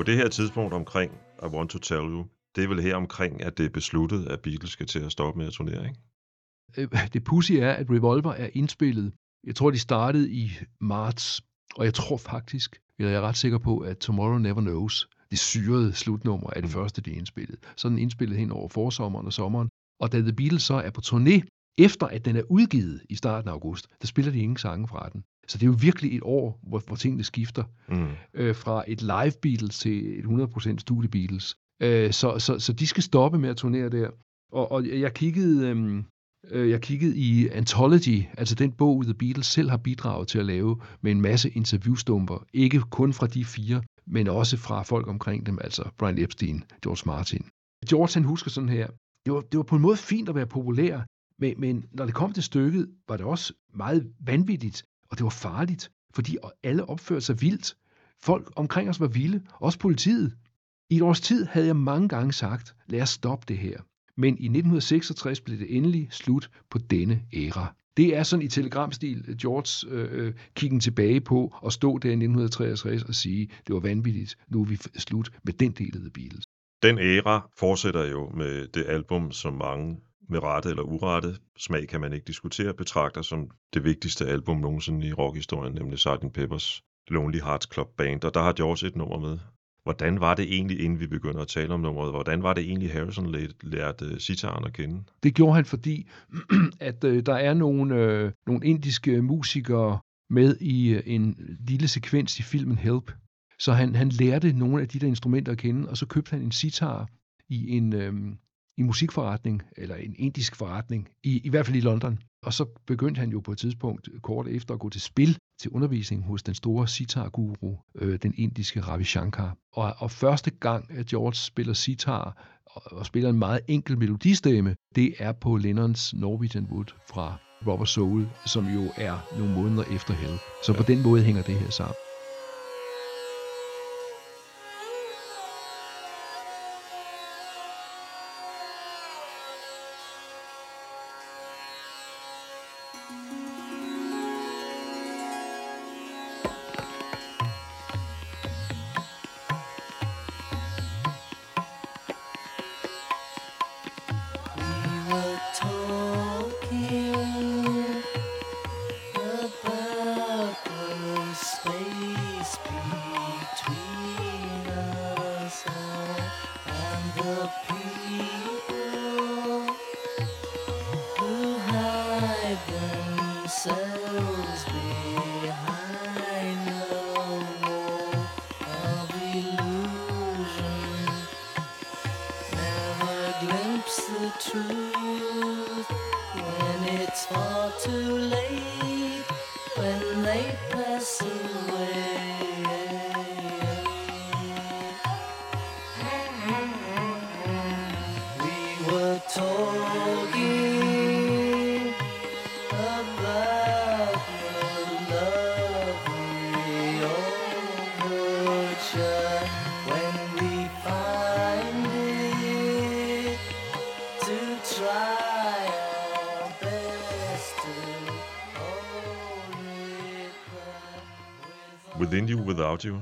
På det her tidspunkt omkring I Want to Tell You, det er vel her omkring, at det er besluttet, at Beatles skal til at stoppe med at turnere, ikke? Øh, Det pussy er, at Revolver er indspillet. Jeg tror, de startede i marts, og jeg tror faktisk, eller jeg er ret sikker på, at Tomorrow Never Knows, det syrede slutnummer, er det første, de indspillede. Så den indspillet hen over forsommeren og sommeren. Og da The Beatles så er på turné, efter at den er udgivet i starten af august, der spiller de ingen sange fra den. Så det er jo virkelig et år, hvor, hvor tingene skifter Mm. øh, fra et live Beatles til et 100% studie Beatles. Øh, så, så, så de skal stoppe med at turnere der. Og, og jeg kiggede, øhm, øh, jeg kiggede i Anthology, altså den bog, The Beatles selv har bidraget til at lave, med en masse interviewstumper. Ikke kun fra de fire, men også fra folk omkring dem, altså Brian Epstein, George Martin. George han husker sådan her, det var, det var på en måde fint at være populær, men, men når det kom til stykket, var det også meget vanvittigt, og det var farligt, fordi alle opførte sig vildt. Folk omkring os var vilde, også politiet. I et års tid havde jeg mange gange sagt, lad os stoppe det her. Men i 1966 blev det endelig slut på denne æra. Det er sådan i telegramstil øh, George øh, øh, kiggen tilbage på og stå der i 1963 og sige, det var vanvittigt, nu er vi slut med den del af The Beatles. Den æra fortsætter jo med det album, som mange med rette eller urette, smag kan man ikke diskutere, betragter som det vigtigste album nogensinde i rockhistorien, nemlig Sgt. Peppers Lonely Hearts Club Band, og der har George et nummer med. Hvordan var det egentlig, inden vi begynder at tale om nummeret, hvordan var det egentlig, Harrison lærte, sitaren øh, at kende? Det gjorde han, fordi at øh, der er nogle, øh, nogle indiske musikere med i øh, en lille sekvens i filmen Help. Så han, han lærte nogle af de der instrumenter at kende, og så købte han en sitar i en, øh, i musikforretning, eller en indisk forretning, i, i hvert fald i London. Og så begyndte han jo på et tidspunkt kort efter at gå til spil til undervisning hos den store sitar-guru, øh, den indiske Ravi Shankar. Og, og første gang, at George spiller sitar, og, og spiller en meget enkel melodistemme, det er på Lennons Norwegian Wood fra Rubber Soul, som jo er nogle måneder efter Hell. Så på den måde hænger det her sammen. Within You, Without You.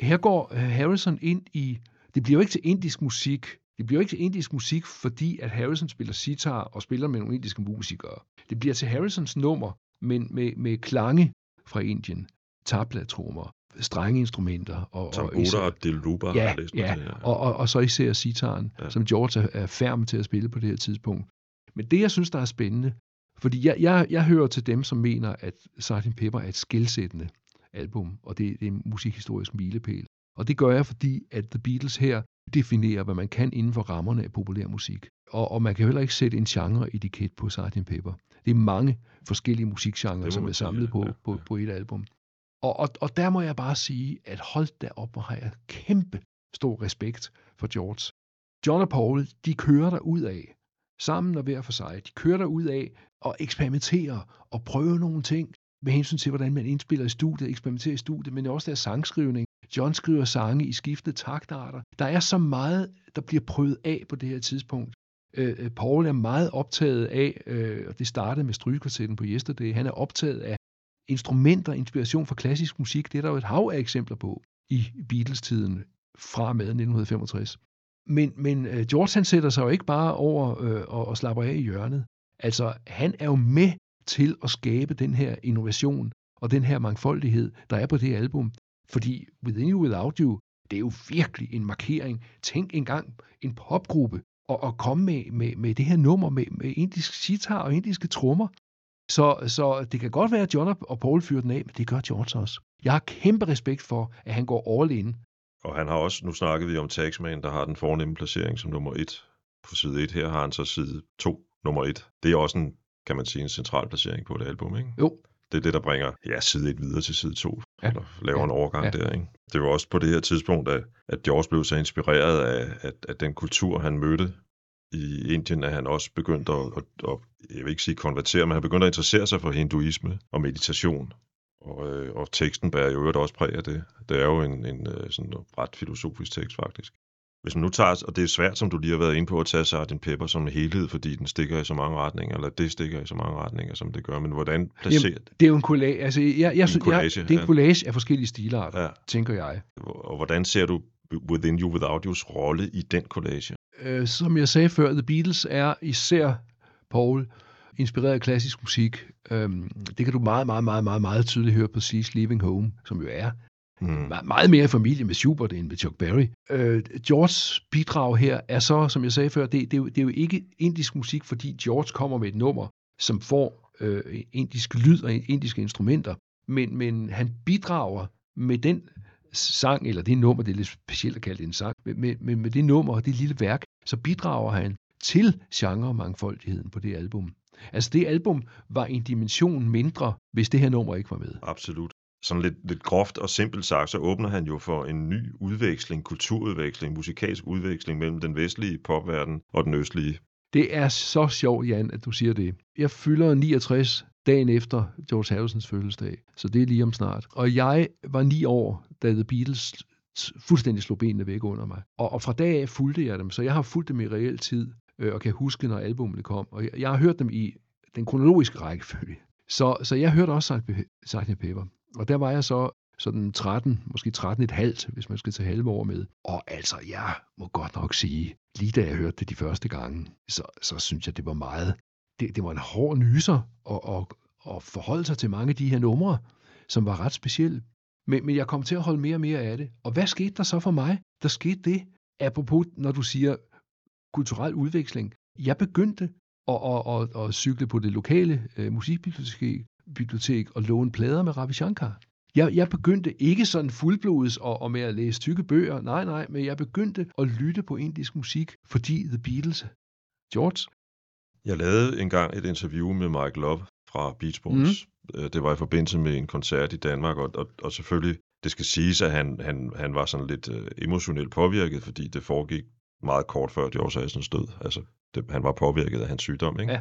her går øh, Harrison ind i, det bliver jo ikke til indisk musik, det bliver jo ikke til indisk musik, fordi at Harrison spiller sitar og spiller med nogle indiske musikere. Det bliver til Harrisons nummer, men med, med klange fra Indien, tablatrummer, strenge instrumenter. Og, og Tamboura især- og Deluba har Ja, jeg læst ja. til. og, og, og så især sitaren, Ja. ja. som George er, er færm til at spille på det her tidspunkt. Men det, jeg synes, der er spændende, fordi jeg, jeg, jeg hører til dem, som mener, at Sgt. Pepper er et skældsættende album, og det, det er en musikhistorisk milepæl. Og det gør jeg, fordi at The Beatles her definerer, hvad man kan inden for rammerne af populær musik. Og, og man kan heller ikke sætte en genre-etiket på Sgt. Pepper. Det er mange forskellige må som er samlet på, ja, på, på et album. Og, og, og der må jeg bare sige, at hold da op, hvor har jeg kæmpe stor respekt for George. John og Paul, de kører der ud af, sammen og hver for sig. De kører der ud af og eksperimenterer og prøver nogle ting med hensyn til, hvordan man indspiller i studiet, eksperimenterer i studiet, men også deres sangskrivning. John skriver sange i skiftende taktarter. Der er så meget, der bliver prøvet af på det her tidspunkt. Øh, øh Paul er meget optaget af, øh, og det startede med strygekvartetten på Yesterday, han er optaget af instrumenter, inspiration fra klassisk musik. Det er der jo et hav af eksempler på i Beatles-tiden fra og med 1965. Men, men øh, George han sætter sig jo ikke bare over øh, og, og slapper af i hjørnet. Altså, han er jo med til at skabe den her innovation og den her mangfoldighed, der er på det album. Fordi Within You Without You, det er jo virkelig en markering. Tænk engang en popgruppe og, og komme med, med, med det her nummer med, med indisk sitar og indiske trommer. Så, så det kan godt være, at John og Paul fyrer den af, men det gør George også. Jeg har kæmpe respekt for, at han går all in. Og han har også, nu snakkede vi om Taxman, der har den fornemme placering som nummer et på side 1. Her har han så side 2, nummer 1. Det er også en, kan man sige, en central placering på det album, ikke? Jo, Det er det, der bringer ja, side 1 videre til side 2, Ja. eller laver Ja. en overgang Ja. ja. der, ikke? Det var også på det her tidspunkt, at, at George blev så inspireret af, at, at den kultur, han mødte i Indien, at han også begyndte at, at, at, jeg vil ikke sige konvertere, men han begyndte at interessere sig for hinduisme og meditation. Og, øh, og teksten bærer jo øvrigt også præg af det. Det er jo en, en øh, sådan ret filosofisk tekst, faktisk. Hvis man nu tager, og det er svært, som du lige har været inde på, at tage Sgt. Pepper som en helhed, fordi den stikker i så mange retninger, eller det stikker i så mange retninger, som det gør, men hvordan placerer det? det er jo en collage. Altså, jeg, jeg, jeg, collage, jeg, det er en collage af forskellige stilarter, ja. Tænker jeg. Og hvordan ser du Within You Without You's rolle i den collage? Øh, som jeg sagde før, The Beatles er især, Paul, inspireret af klassisk musik. Øhm, det kan du meget, meget, meget, meget, meget tydeligt høre på She's Leaving Home, som jo er Me- meget mere i familie med Schubert end med Chuck Berry. Øh, Georges bidrag her er så, som jeg sagde før, det, det, er jo, det er jo ikke indisk musik, fordi George kommer med et nummer, som får øh, indisk lyd og indiske instrumenter, men, men han bidrager med den sang, eller det nummer, det er lidt specielt at kalde det en sang, men med, med, med det nummer og det lille værk, så bidrager han til genre-mangfoldigheden på det album. Altså det album var en dimension mindre, hvis det her nummer ikke var med. Absolut. Sådan lidt, lidt groft og simpelt sagt, så åbner han jo for en ny udveksling, kulturudveksling, musikalsk udveksling mellem den vestlige popverden og den østlige. Det er så sjovt, Jan, at du siger det. Jeg fylder 69 dagen efter George Harrisons fødselsdag, så det er lige om snart. Og jeg var ni år, da The Beatles fuldstændig slog benene væk under mig. Og, og fra dag af fulgte jeg dem, så jeg har fulgt dem i reelt tid, øh, og kan huske, når albumene kom. Og jeg, jeg har hørt dem i den kronologiske rækkefølge. Så, så jeg hørte også Sgt. Pepper. Og der var jeg så sådan 13, måske 13 et halvt, hvis man skal tage halve år med. Og altså, jeg må godt nok sige, lige da jeg hørte det de første gange, så, så synes jeg, det var meget, det, det var en hård nyser at, at, at forholde sig til mange af de her numre, som var ret specielle. Men, men jeg kom til at holde mere og mere af det. Og hvad skete der så for mig? Der skete det, apropos, når du siger kulturel udveksling. Jeg begyndte at, at, at, at cykle på det lokale øh, musikbibliotek bibliotek og låne plader med Ravi Shankar. Jeg, jeg begyndte ikke sådan fuldblods og, og med at læse tykke bøger, nej, nej, men jeg begyndte at lytte på indisk musik, fordi The Beatles, George, Jeg lavede engang et interview med Mike Love fra Beach Boys. Mm. Det var i forbindelse med en koncert i Danmark, og, og, og selvfølgelig, det skal siges, at han, han, han var sådan lidt øh, emotionelt påvirket, fordi det foregik meget kort før George Harrisons død. Altså, det, han var påvirket af hans sygdom, ikke? Ja.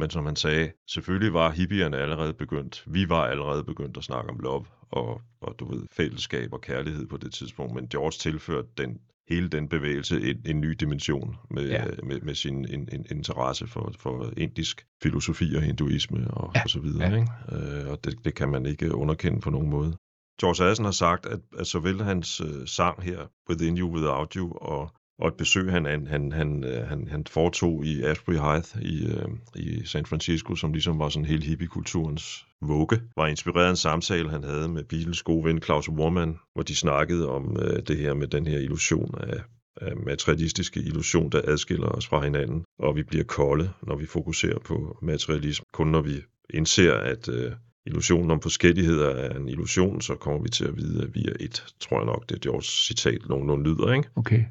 Men som han sagde, selvfølgelig var hippierne allerede begyndt. Vi var allerede begyndt at snakke om love og, og du ved, fællesskab og kærlighed på det tidspunkt. Men George tilførte den, hele den bevægelse en, en ny dimension med, Ja. med, med sin en, en interesse for, for indisk filosofi og hinduisme og, Ja. og så videre. Ja. Ikke? Øh, og det, det kan man ikke underkende på nogen måde. George Harrison har sagt, at, at såvel hans øh, sang her, Within You, Without You, og, og et besøg, han, han, han, han, øh, han, han foretog i Ashbury Heights i, øh, i San Francisco, som ligesom var sådan hele hippiekulturens vugge, var inspireret af en samtale, han havde med Beatles gode ven Klaus Wormann, hvor de snakkede om øh, det her med den her illusion af, af materialistiske illusion, der adskiller os fra hinanden, og vi bliver kolde, når vi fokuserer på materialisme. Kun når vi indser, at øh, illusionen om forskelligheder er en illusion, så kommer vi til at vide, at vi er et, tror jeg nok, det er George citat, nogenlunde lyder, ikke? Okay.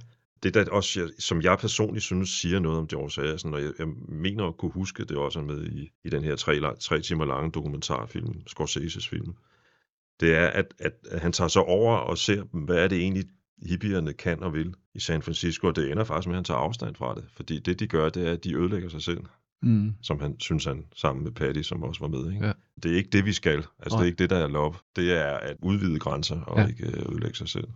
Det der også, jeg- som jeg personligt synes, siger noget om George Harrison, og jeg, jeg mener at kunne huske, det også er med i, i den her tre, tre timer lange dokumentarfilm, Scorsese's film, det er, at, at, han tager sig over og ser, hvad er det egentlig, hippierne kan og vil i San Francisco, og det ender faktisk med, at han tager afstand fra det, fordi det, de gør, det er, at de ødelægger sig selv Mm. som han synes han, sammen med Patty, som også var med. Ikke? Ja. Det er ikke det, vi skal. Altså, det Nej. er ikke det, der er love. Det er at udvide grænser og Ja. ja. ikke øh, ødelægge sig selv.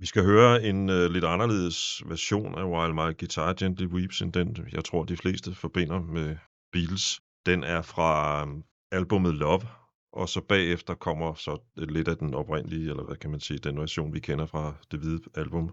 Vi skal høre en øh, lidt anderledes version af While My Guitar Gently Weeps, end den, jeg tror, de fleste forbinder med Beatles. Den er fra øh, albumet Love, og så bagefter kommer så lidt af den oprindelige, eller hvad kan man sige, den version, vi kender fra det hvide album.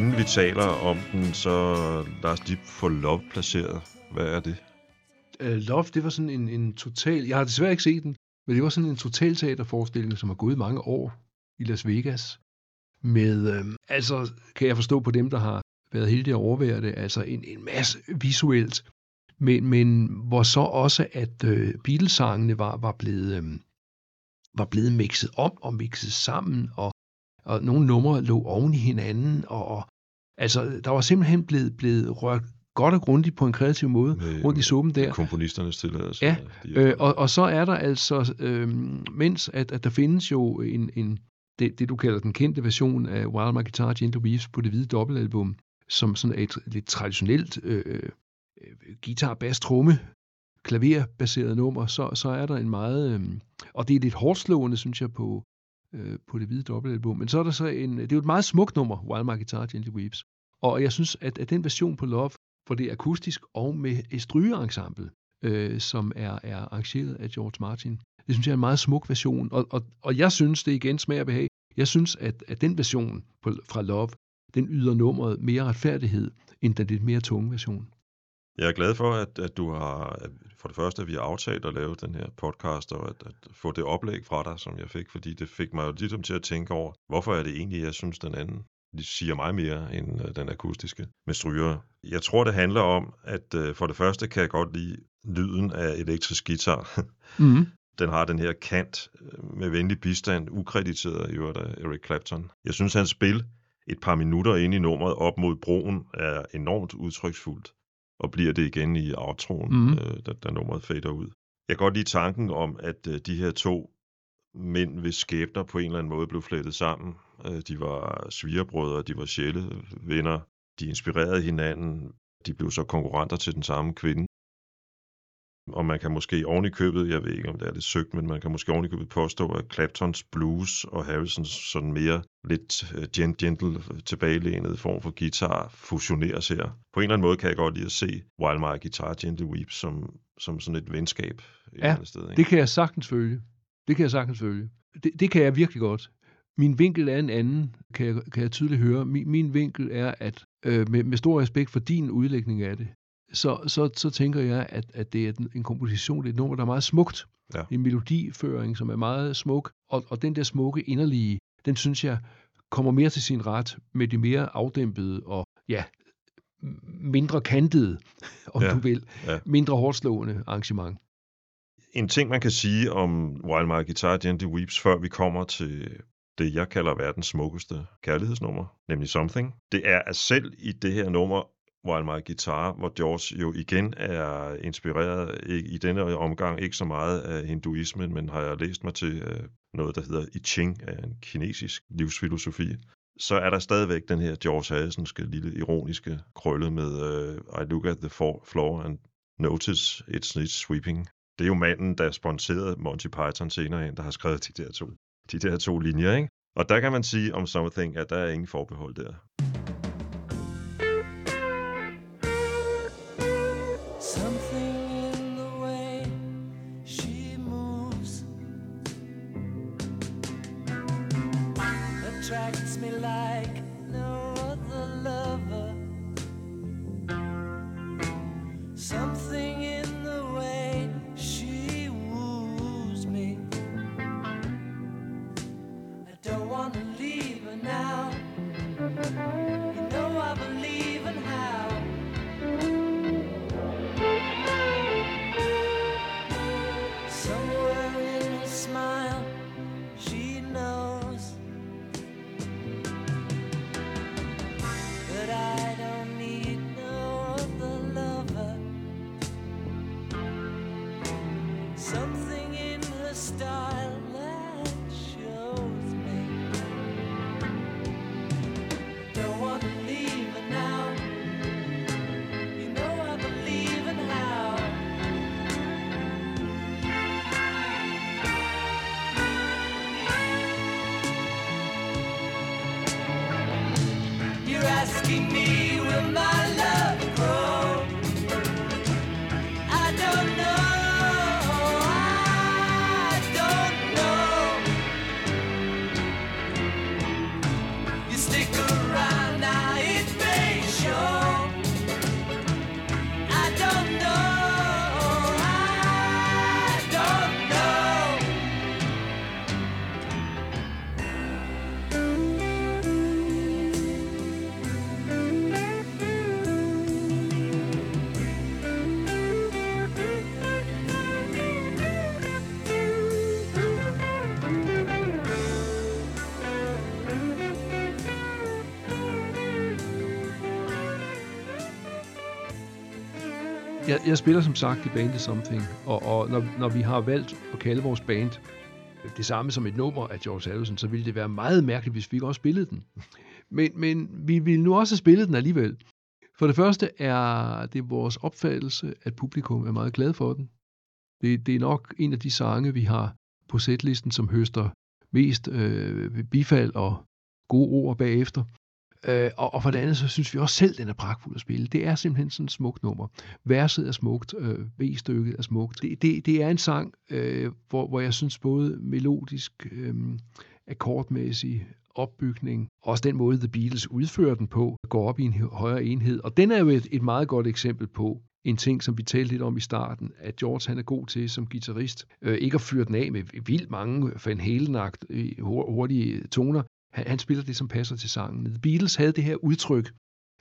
Inden vi taler om den, så lad os lige få Love placeret. Hvad er det? Uh, Love, det var sådan en, en total... Jeg har desværre ikke set den, men det var sådan en total teaterforestilling, som har gået mange år i Las Vegas. Med, øh, altså, kan jeg forstå på dem, der har været heldige at overvære det, altså en, en masse visuelt, men, men hvor så også, at øh, Beatles-sangene var, var blevet... Øh, var blevet mixet om og mixet sammen, og, og nogle numre lå oven i hinanden, og, og altså, der var simpelthen blevet, blevet rørt godt og grundigt på en kreativ måde Med- rundt i suppen der. Komponisternes tilladelse? Ja, De Øh, og, og så er der altså, øh, mens at, at der findes jo en, en det, det, du kalder den kendte version af Wild My Guitar Gentle Weaves på det hvide dobbeltalbum, som sådan er et lidt traditionelt øh, øh, guitar, bass, tromme, klaverbaseret nummer, så, så er der en meget, øh, og det er lidt hårdt slående, synes jeg, på, øh, på det hvide dobbeltalbum. Men så er der så en, det er jo et meget smukt nummer, Wild My Guitar Gently Weeps. Og jeg synes, at, at den version på Love, hvor det er akustisk og med et strygeensemble, øh, som er, er arrangeret af George Martin, Det synes jeg er en meget smuk version, og, og, og jeg synes, det er igen smag og behag. Jeg synes, at, at den version på, fra Love, den yder nummeret mere retfærdighed, end den lidt mere tunge version. Jeg er glad for, at, at du har, at for det første, at vi har aftalt at lave den her podcast, og at, at få det oplæg fra dig, som jeg fik, fordi det fik mig jo ligesom til at tænke over, hvorfor er det egentlig, jeg synes, den anden de siger meget mere end øh, den akustiske med stryger. Jeg tror, det handler om, at øh, for det første kan jeg godt lide lyden af elektrisk guitar. Mm. Den har den her kant øh, med venlig bistand, ukrediteret i øvrigt af Eric Clapton. Jeg synes, hans spil et par minutter inde i nummeret op mod broen er enormt udtryksfuldt, og bliver det igen i outroen, Mhm. øh, da, da nummeret fader ud. Jeg kan godt lide tanken om, at øh, de her to mænd, hvis skæbner på en eller anden måde blev flettet sammen. Øh, de var svigerbrødre, de var sjælevenner, de inspirerede hinanden, de blev så konkurrenter til den samme kvinde. Og man kan måske oven i købet, jeg ved ikke om det er lidt søgt, men man kan måske oven i købet påstå, at Claptons blues og Harrisons sådan mere lidt øh, gen- gentle, tilbagelænet form for guitar fusioneres her. På en eller anden måde kan jeg godt lide at se While My Guitar Gently Weeps som, som sådan et venskab et eller Ja, andet sted. Ikke? Det kan jeg sagtens følge. Det kan jeg sagtens følge. Det, det kan jeg virkelig godt. Min vinkel er en anden, kan jeg, kan jeg tydeligt høre. Min, min vinkel er, at øh, med, med stor respekt for din udlægning af det, så, så, så tænker jeg, at, at det er en, komposition, det er et nummer, der er meget smukt. Ja. En melodiføring, som er meget smuk. Og, og den der smukke inderlige, den synes jeg kommer mere til sin ret med det mere afdæmpede og ja, mindre kantede, om Ja, du vil, ja. mindre hårdslående arrangement. En ting, man kan sige om While My Guitar Gently Weeps, før vi kommer til det, jeg kalder verdens smukkeste kærlighedsnummer, nemlig Something, det er, at selv i det her nummer, Wild My Guitar, hvor George jo igen er inspireret ikke, i denne omgang ikke så meget af hinduismen, men har jeg læst mig til øh, noget, der hedder I Ching, af en kinesisk livsfilosofi, så er der stadigvæk den her George Harrisonske lille ironiske krølle med uh, I look at the floor and notice it's, it's sweeping. Det er jo manden, der sponserede Monty Python senere hen, der har skrevet de der to, de der to linjer, ikke? Og der kan man sige om Something, at der er ingen forbehold der. Jeg, jeg spiller som sagt i bandet Something, og, og når, når vi har valgt at kalde vores band det samme som et nummer af George Harrison, så ville det være meget mærkeligt, hvis vi ikke også spillede den. Men, men vi ville nu også spille den alligevel. For det første er det vores opfattelse, at publikum er meget glad for den. Det, det er nok en af de sange, vi har på setlisten, som høster mest øh, bifald og gode ord bagefter. Øh, og, og for det andet, så synes vi også selv, den er pragtfuld at spille. Det er simpelthen sådan et smukt nummer. Verset er smukt, øh, V-stykket er smukt. Det, det, det er en sang, øh, hvor, hvor jeg synes både melodisk, øh, akkordmæssig, opbygning, også den måde, The Beatles udfører den på, går op i en højere enhed. Og den er jo et, et meget godt eksempel på, en ting, som vi talte lidt om i starten, at George han er god til som guitarist, øh, ikke at fyre den af med vildt mange Van halen øh, hurtige toner. Han, han spiller det, som passer til sangen. The Beatles havde det her udtryk,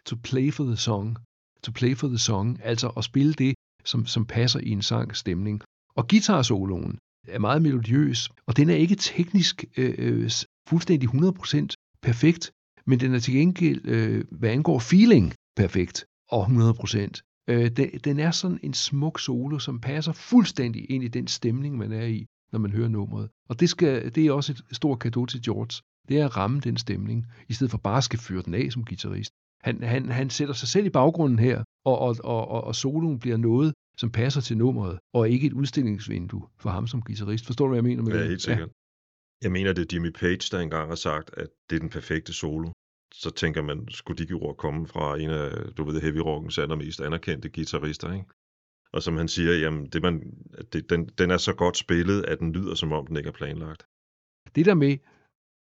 to play for the song, to play for the song, altså at spille det, som, som passer i en sang stemning. Og guitarsoloen er meget melodiøs, og den er ikke teknisk øh, øh fuldstændig 100% perfekt, men den er til gengæld, øh, hvad angår feeling, perfekt og 100%. Øh, den, den er sådan en smuk solo, som passer fuldstændig ind i den stemning, man er i, når man hører nummeret. Og det, skal, det er også et stort gave til George. Det er at ramme den stemning, i stedet for bare at skal fyre den af som guitarist. Han, han, han sætter sig selv i baggrunden her, og, og, og, og soloen bliver noget, som passer til nummeret, og ikke et udstillingsvindue for ham som guitarist. Forstår du, hvad jeg mener med Ja, det? helt sikkert. Jeg mener, det er Jimmy Page, der engang har sagt, at det er den perfekte solo. Så tænker man, skulle de ord komme fra en af, du ved, heavy rockens allermest anerkendte guitarister, ikke? Og som han siger, jamen, det man, det, den, den er så godt spillet, at den lyder, som om den ikke er planlagt. Det der med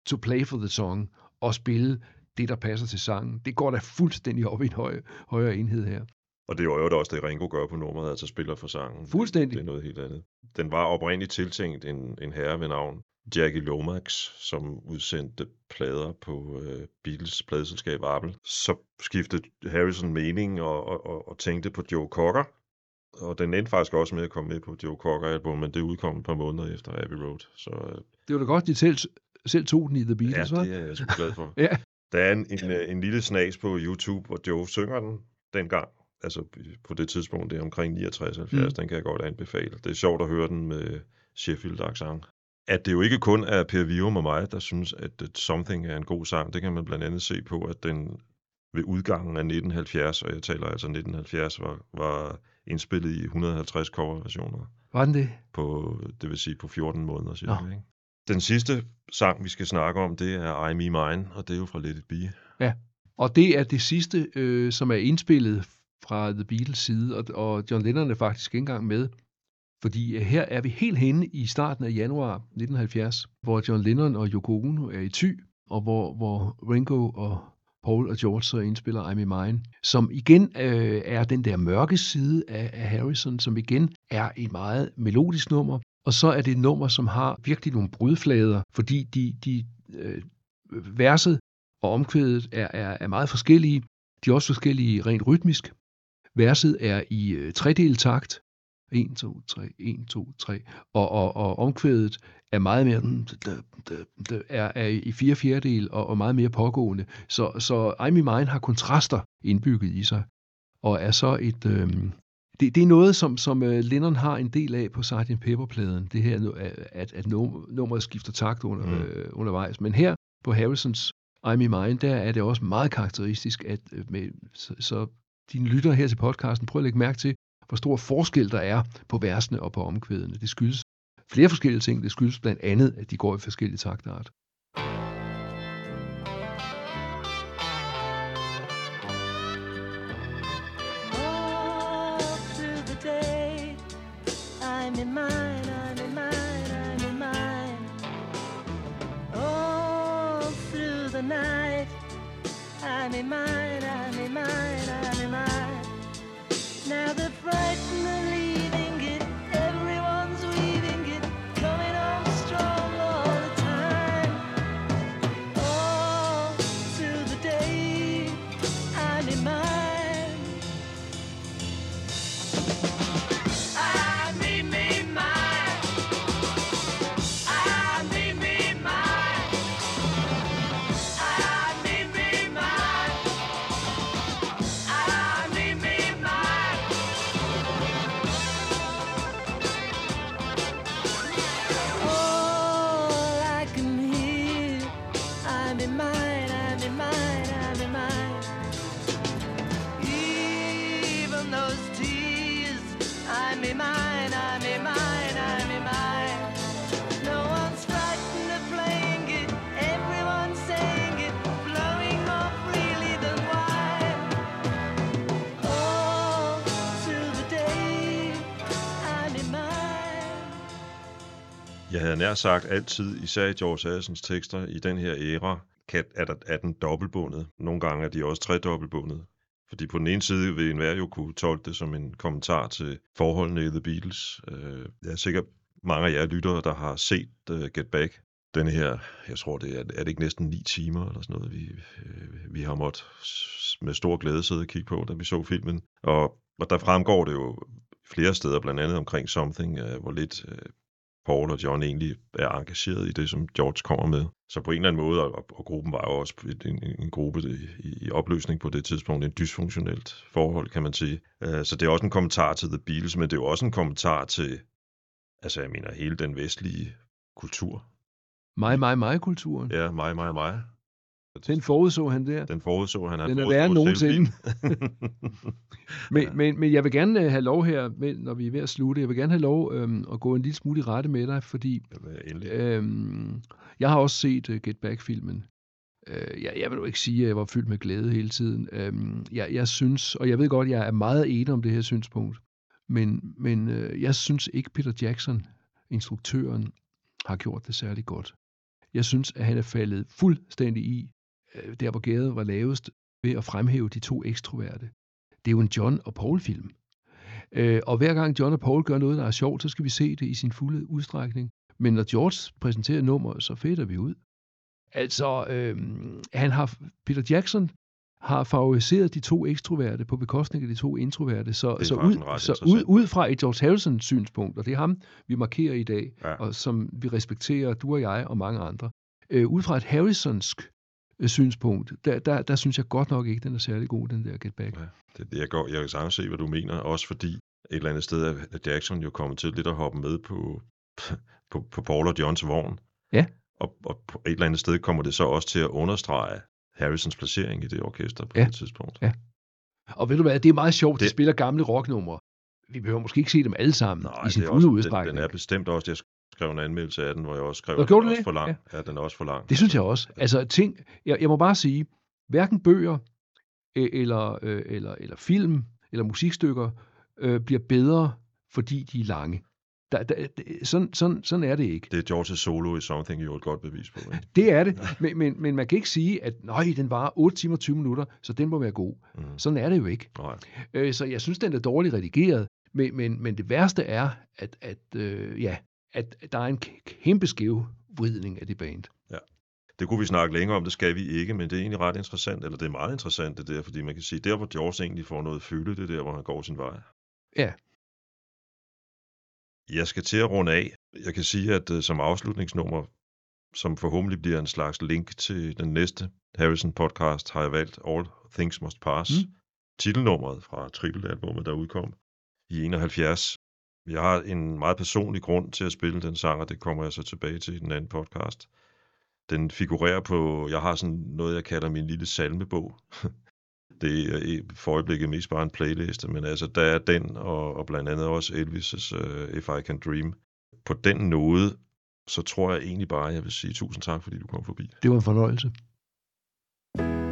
to play for the song og spille det, der passer til sangen, det går da fuldstændig op i en høj, højere enhed her. Og det er jo også det, Ringo gør på nummeret, altså spiller for sangen. Fuldstændig. Det er noget helt andet. Den var oprindeligt tiltænkt en, en herre ved navn Jackie Lomax, som udsendte plader på øh, Beatles pladeselskab Apple. Så skiftede Harrison mening og, og, og, og tænkte på Joe Cocker. Og den endte faktisk også med at komme med på Joe Cocker-album, men det udkom et par måneder efter Abbey Road. Så øh, Det var da godt, de selv, selv tog den i The Beatles, ja, det er jeg sgu glad for. Ja. Der er en, en, øh, en lille snas på YouTube, hvor Joe synger den dengang. Altså på det tidspunkt, det er omkring 69-70, Mm. den kan jeg godt anbefale. Det er sjovt at høre den med Sheffield accent. At det jo ikke kun er Per Virum og mig, der synes, at Something er en god sang, det kan man blandt andet se på, at den ved udgangen af 1970, og jeg taler altså 1970, var, var indspillet i 150 coverversioner Var den det? på, det vil sige på 14 måneder cirka. Nå. Ikke? Den sidste sang, vi skal snakke om, det er I Me Mine, og det er jo fra Let It Be. Og det er det sidste, øh, som er indspillet fra The Beatles side, og, og John Lennon er faktisk ikke engang med. Fordi øh, her er vi helt henne i starten af januar 1970, hvor John Lennon og Yoko Ono er i ty, og hvor, hvor Ringo og Paul og George så indspiller I'm in Mine, som igen øh, er den der mørke side af, af Harrison, som igen er et meget melodisk nummer, og så er det et nummer, som har virkelig nogle brudflader, fordi de, de øh, verset og omkvædet er, er, er meget forskellige. De er også forskellige rent rytmisk. Verset er i øh, tredeltakt. 1, 2, 3, 1, 2, 3. Og, og, og omkvædet er meget mere er, er i fire fjerdedel og, og meget mere pågående. Så, så I'm in Mine har kontraster indbygget i sig, og er så et... Øh, det, det er noget, som, som uh, Lennon har en del af på Sgt. Pepper-pladen, det her, at, at num- nummeret skifter takt under, Mm. øh, undervejs. Men her på Harrisons I'm in Mine, der er det også meget karakteristisk, at øh, med, så, så dine lyttere her til podcasten, prøv at lægge mærke til, hvor stor forskel der er på versene og på omkvædene. Det skyldes flere forskellige ting. Det skyldes blandt andet, at de går i forskellige taktart. I'm nær sagt altid, især i George Harrisons tekster, i den her æra, kan, er, der, er den dobbeltbundet. Nogle gange er de også tredobbeltbundet. Fordi på den ene side vil enhver jo kunne tolke det som en kommentar til forholdene i The Beatles. Øh, jeg er sikker, mange af jer lyttere, der har set øh, Get Back, den her, jeg tror det er, er det ikke næsten ni timer eller sådan noget, vi, øh, vi har måttet med stor glæde sidde og kigge på, da vi så filmen. Og, og der fremgår det jo flere steder, blandt andet omkring Something, hvor lidt Paul og John egentlig er engageret i det, som George kommer med. Så på en eller anden måde, og, og gruppen var jo også en, en, gruppe i, i opløsning på det tidspunkt, en dysfunktionelt forhold, kan man sige. Øh, Så det er også en kommentar til The Beatles, men det er jo også en kommentar til, altså jeg mener, hele den vestlige kultur. Mig, mig, mig-kulturen. Ja, mig, mig, mig. Den forudså han der. Den forudså han. Den er værre nogensinde. Men, Ja. men, men jeg vil gerne øh, have lov her, med- når vi er ved at slutte, jeg vil gerne have lov øhm, at gå en lille smule i rette med dig, fordi Endelig. øhm, jeg har også set uh, Get Back-filmen. Øh, jeg, jeg vil jo ikke sige, at jeg var fyldt med glæde hele tiden. Øhm, jeg, jeg synes, og jeg ved godt, jeg er meget enig om det her synspunkt, men, men øh, jeg synes ikke, Peter Jackson, instruktøren, har gjort det særlig godt. Jeg synes, at han er faldet fuldstændig i, øh, der hvor gæret var lavest, ved at fremhæve de to ekstroverte. Det er jo en John og Paul-film. Øh, og hver gang John og Paul gør noget, der er sjovt, så skal vi se det i sin fulde udstrækning. Men når George præsenterer nummer, så fedter vi ud. Altså, øh, han har, Peter Jackson har favoriseret de to ekstroverte på bekostning af de to introverte. Så, så, ud, så ud, ud fra et George Harrison synspunkt, og det er ham, vi markerer i dag, Ja. og som vi respekterer, du og jeg og mange andre. Øh, ud fra et Harrisonsk synspunkt, der, der, der synes jeg godt nok ikke, den er særlig god, den der Get Back. Ja. Det, det, jeg, går, jeg kan sagtens se, hvad du mener, også fordi et eller andet sted er Jackson jo kommet til lidt at hoppe med på, på, på Paul og Johns vogn. Ja. Og, og på et eller andet sted kommer det så også til at understrege Harrisons placering i det orkester på Ja. det tidspunkt. Ja. Og ved du hvad, det er meget sjovt, det... de spiller gamle rocknumre. Vi behøver måske ikke se dem alle sammen Nej, i sin det fulde også, den, udstrækning. den er bestemt også, jeg skrev en anmeldelse af den, hvor jeg også skrev, at den også for lang. Ja. den er også for lang. Det synes jeg også. Altså ting, jeg, jeg må bare sige, hverken bøger øh, eller, øh, eller, eller film eller musikstykker øh, bliver bedre, fordi de er lange. Der, der, sådan, sådan, sådan er det ikke. Det er George's solo i Something jo et godt bevis på. Ikke? Det er det, men, men, men man kan ikke sige, at nøj, den var 8 timer og 20 minutter, så den må være god. Mm. Sådan er det jo ikke. Nej. Øh, så jeg synes, den er dårligt redigeret, men, men, men det værste er, at, at, øh, ja, at der er en kæmpe skævvridning af det band. Det kunne vi snakke længere om, det skal vi ikke, men det er egentlig ret interessant, eller det er meget interessant det der, fordi man kan sige, der hvor George egentlig får noget fylde, det er der, hvor han går sin vej. Ja. Jeg skal til at runde af. Jeg kan sige, at uh, som afslutningsnummer, som forhåbentlig bliver en slags link til den næste Harrison-podcast, har jeg valgt All Things Must Pass. Mm. Mm. Titelnummeret fra Triple-albummet, der udkom i 71. Jeg har en meget personlig grund til at spille den sang, og det kommer jeg så tilbage til i den anden podcast. Den figurerer på, jeg har sådan noget, jeg kalder min lille salmebog. Det er for øjeblikket mest bare en playliste, men altså, der er den, og, og blandt andet også Elvis' uh, If I Can Dream. På den node, så tror jeg egentlig bare, jeg vil sige tusind tak, fordi du kom forbi. Det var en fornøjelse. Sunrise